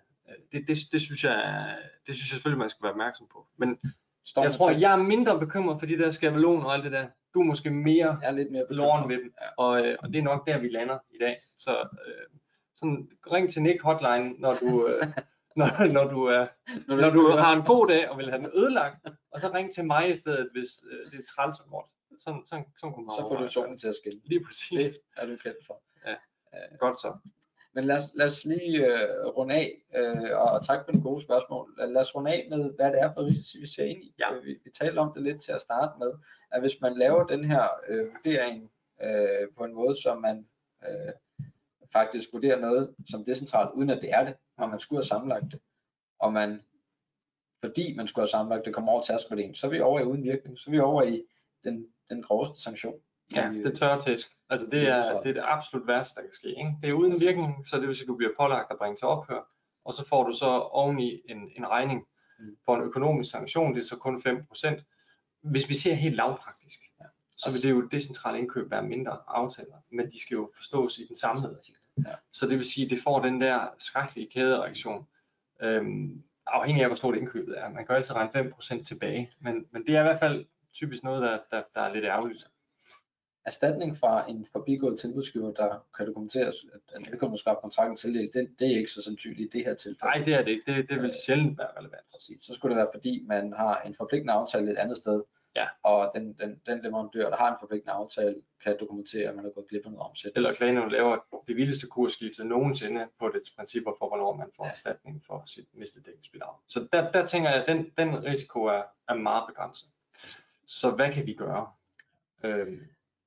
Det, det, det, synes jeg, det synes jeg selvfølgelig, man skal være opmærksom på. Men Står jeg tror, jeg er mindre bekymret for de der skabelon og alt det der. Du er måske mere jeg er lidt mere loren ved dem, Ja. og, øh, og det er nok der, vi lander i dag. Så øh, sådan, ring til Nick Hotline, når du, øh, *laughs* når, når du, er, Når når du har en god dag og vil have den ødelagt, og så ring til mig i stedet, hvis øh, det er træls og godt. Sådan, sådan, sådan kunne man så får du solen til at skinne. Lige præcis. Det er du kendt for. Godt så. Men lad os, lad os lige øh, runde af, øh, og, og tak for de gode spørgsmål. Lad, os runde af med, hvad det er for risici, vi ser ind i. Ja. Øh, Vi, vi talte om det lidt til at starte med, at hvis man laver den her øh, vurdering øh, på en måde, som man øh, faktisk vurderer noget som decentralt, uden at det er det, og man skulle have sammenlagt det, og man, fordi man skulle have sammenlagt det, kommer over tærskelvurderingen, så er vi over i uden virkning, så er vi over i den, den groveste sanktion. Ja, I, det tørre tæsk. Altså det er, det er det absolut værste, der kan ske. Ikke? Det er uden virkning, så det vil sige, at du bliver pålagt at bringe til ophør, og så får du så oveni en, en regning Mm. for en økonomisk sanktion, det er så kun 5%. Hvis vi ser helt lavpraktisk, Ja. så vil det jo decentrale indkøb være mindre aftaler, men de skal jo forstås i den samlede. Ja. Så det vil sige, at det får den der skrækkelige kædereaktion, øhm, afhængig af hvor stort indkøbet er. Man kan jo altid regne 5% tilbage, men, men det er i hvert fald typisk noget, der, der, der er lidt ærgerligt. Erstatning fra en forbigået tilbudsgiver, der kan dokumenteres, at vedkommende skal have kontrakten tildelt, det, det er ikke så sandsynligt i det her tilfælde. Nej, det er det ikke. Det, det vil Øh, sjældent være relevant. Præcis. Så skulle det være, fordi man har en forpligtende aftale et andet sted, Ja. og den, den, den leverandør, der har en forpligtende aftale, kan dokumentere, at man har gået glip af noget omsætning. Eller klagenævnet laver det vildeste kursskifte nogensinde på dets principper for, hvornår man får Ja. erstatning for sit mistet dækningsbidrag. Så der, der tænker jeg, at den, den risiko er, er meget begrænset. Så hvad kan vi gøre? Øhm,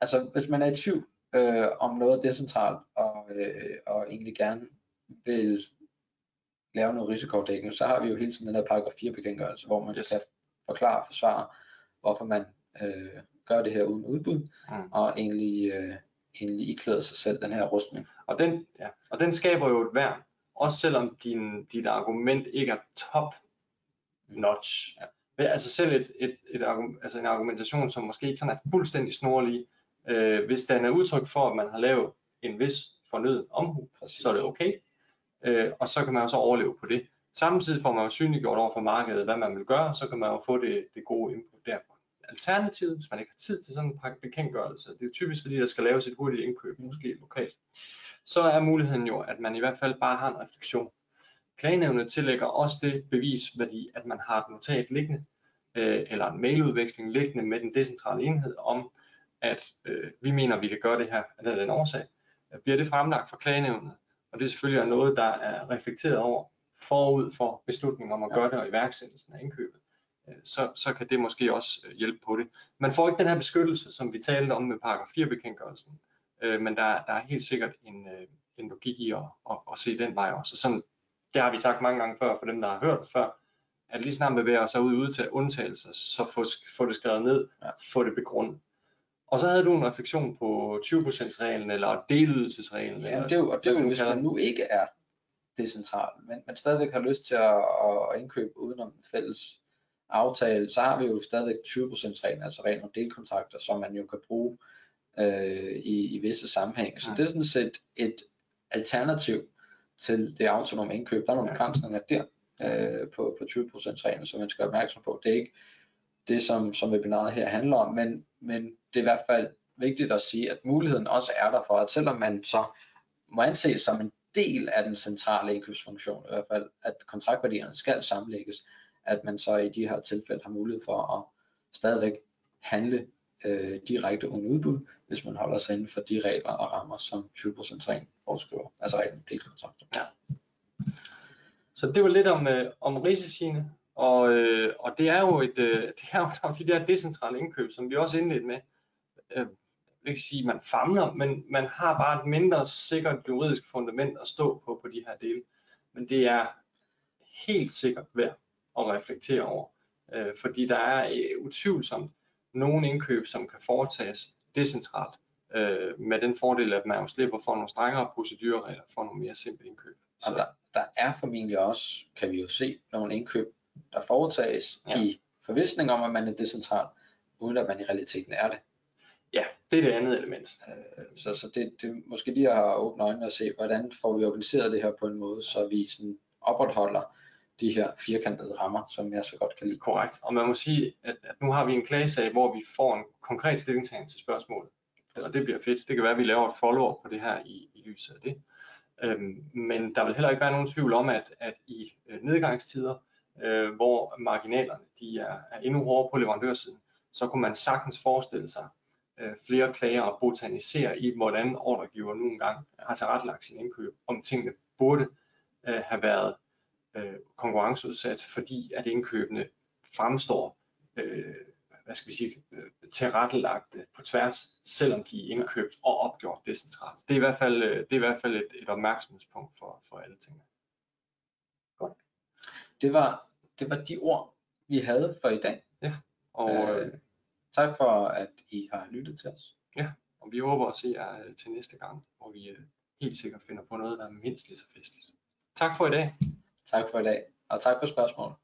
Altså, hvis man er i tvivl øh, om noget decentralt, og, øh, og egentlig gerne vil lave noget risikoafdækning, så har vi jo hele tiden den her paragraf 4 bekendtgørelse, hvor man Yes. kan forklare og forsvare, hvorfor man øh, gør det her uden udbud, Mm. og egentlig, øh, egentlig iklæder sig selv den her rustning. Og den, ja, og den skaber jo et værn, også selvom din, dit argument ikke er top notch. Ja. Altså selv et, et, et, argum- altså en argumentation, som måske ikke sådan er fuldstændig snorlig, øh, hvis den er udtryk for, at man har lavet en vis fornøden omhu, Præcis. så er det okay. Øh, og så kan man jo så overleve på det. Samtidig får man jo synliggjort over for markedet, hvad man vil gøre, så kan man jo få det, det gode input derfra. Alternativet, hvis man ikke har tid til sådan en pakke bekendtgørelse, det er typisk fordi, der skal laves et hurtigt indkøb, måske lokalt, så er muligheden jo, at man i hvert fald bare har en refleksion. Klagenævnet tillægger også det bevisværdi, at man har et notat liggende, øh, eller en mailudveksling liggende med den decentrale enhed om, at øh, vi mener, at vi kan gøre det her af den, den årsag. Bliver det fremlagt for klagenævnet, og det selvfølgelig er noget, der er reflekteret over forud for beslutningen om at Ja. gøre det og iværksættelsen af indkøbet, øh, så, så kan det måske også øh, hjælpe på det. Man får ikke den her beskyttelse, som vi talte om med paragraf 4 bekendtgørelsen, øh, men der, der er helt sikkert en, øh, en logik i at, at, at se den vej også. Og sådan, det har vi sagt mange gange før, for dem, der har hørt det før, at lige snart bevæger sig ud til undtagelser, så få, få det skrevet ned, Ja. få det begrundet. Og så havde du en refleksion på 20% reglen eller delydelsesreglen. Ja, eller, det er jo, og det er jo, hvis man nu ikke er decentral, men man stadigvæk har lyst til at, at indkøbe udenom en fælles aftale, så har vi jo stadigvæk 20% reglen, altså reglen om delkontrakter, som man jo kan bruge øh, i, i visse sammenhænge. Så Ja. det er sådan set et alternativ til det autonome indkøb. Der er nogle begrænsninger der øh, på, på 20% reglen, som man skal være opmærksom på. Det er ikke det, som, som webinaret her handler om, men, men det er i hvert fald vigtigt at sige, at muligheden også er der for, at selvom man så må anses som en del af den centrale indkøbsfunktion, i hvert fald at kontraktværdierne skal sammenlægges, at man så i de her tilfælde har mulighed for at stadigvæk handle øh, direkte uden udbud, hvis man holder sig inden for de regler og rammer, som 20% reglen foreskriver, altså reglen om delkontrakter. Så det var lidt om, øh, om risiciene, og, øh, og det er jo et, øh, *laughs* det er jo de der decentrale indkøb, som vi også indledte med. Øh, jeg vil ikke sige, at man famler, men man har bare et mindre sikkert juridisk fundament at stå på på de her dele. Men det er helt sikkert værd at reflektere over, øh, fordi der er øh, utvivlsomt nogle indkøb, som kan foretages decentralt, øh, med den fordel, at man jo slipper for nogle strengere procedureregler for nogle mere simple indkøb. Og der, der er formentlig også, kan vi jo se, nogle indkøb, der foretages Ja. i forvisning om, at man er decentral, uden at man i realiteten er det. Ja, det er det andet element. Øh, Så, så det, det måske lige at åbne øjnene og se, hvordan får vi organiseret det her på en måde, så vi sådan opretholder de her firkantede rammer, som jeg så godt kan lide. Korrekt. Og man må sige, at, at nu har vi en klagesag, hvor vi får en konkret stillingtagen til spørgsmålet. Og det bliver fedt. Det kan være, at vi laver et follow-up på det her i, i lyset af det. Øhm, men der vil heller ikke være nogen tvivl om, at, at i øh, nedgangstider, øh, hvor marginalerne de er, er endnu hårdere på leverandørsiden, så kunne man sagtens forestille sig øh, flere klager og botanisere i, hvordan ordregiver nu engang har tilrettelagt sin indkøb, om tingene burde øh, have været øh, konkurrenceudsat, fordi at indkøbene fremstår øh, hvad skal vi sige, øh, tilrettelagte på tværs, selvom de er indkøbt og opgjort decentralt. Det er i hvert fald, øh, det er i hvert fald et, et opmærksomhedspunkt for, for alle tingene. Det var, det var de ord, vi havde for i dag. Og, øh, Øh, tak for, at I har lyttet til os. og vi håber at se jer øh, til næste gang, hvor vi øh, helt sikkert finder på noget, der er mindst lige så festligt. Tak for i dag. Tak for i dag, og tak for spørgsmålet.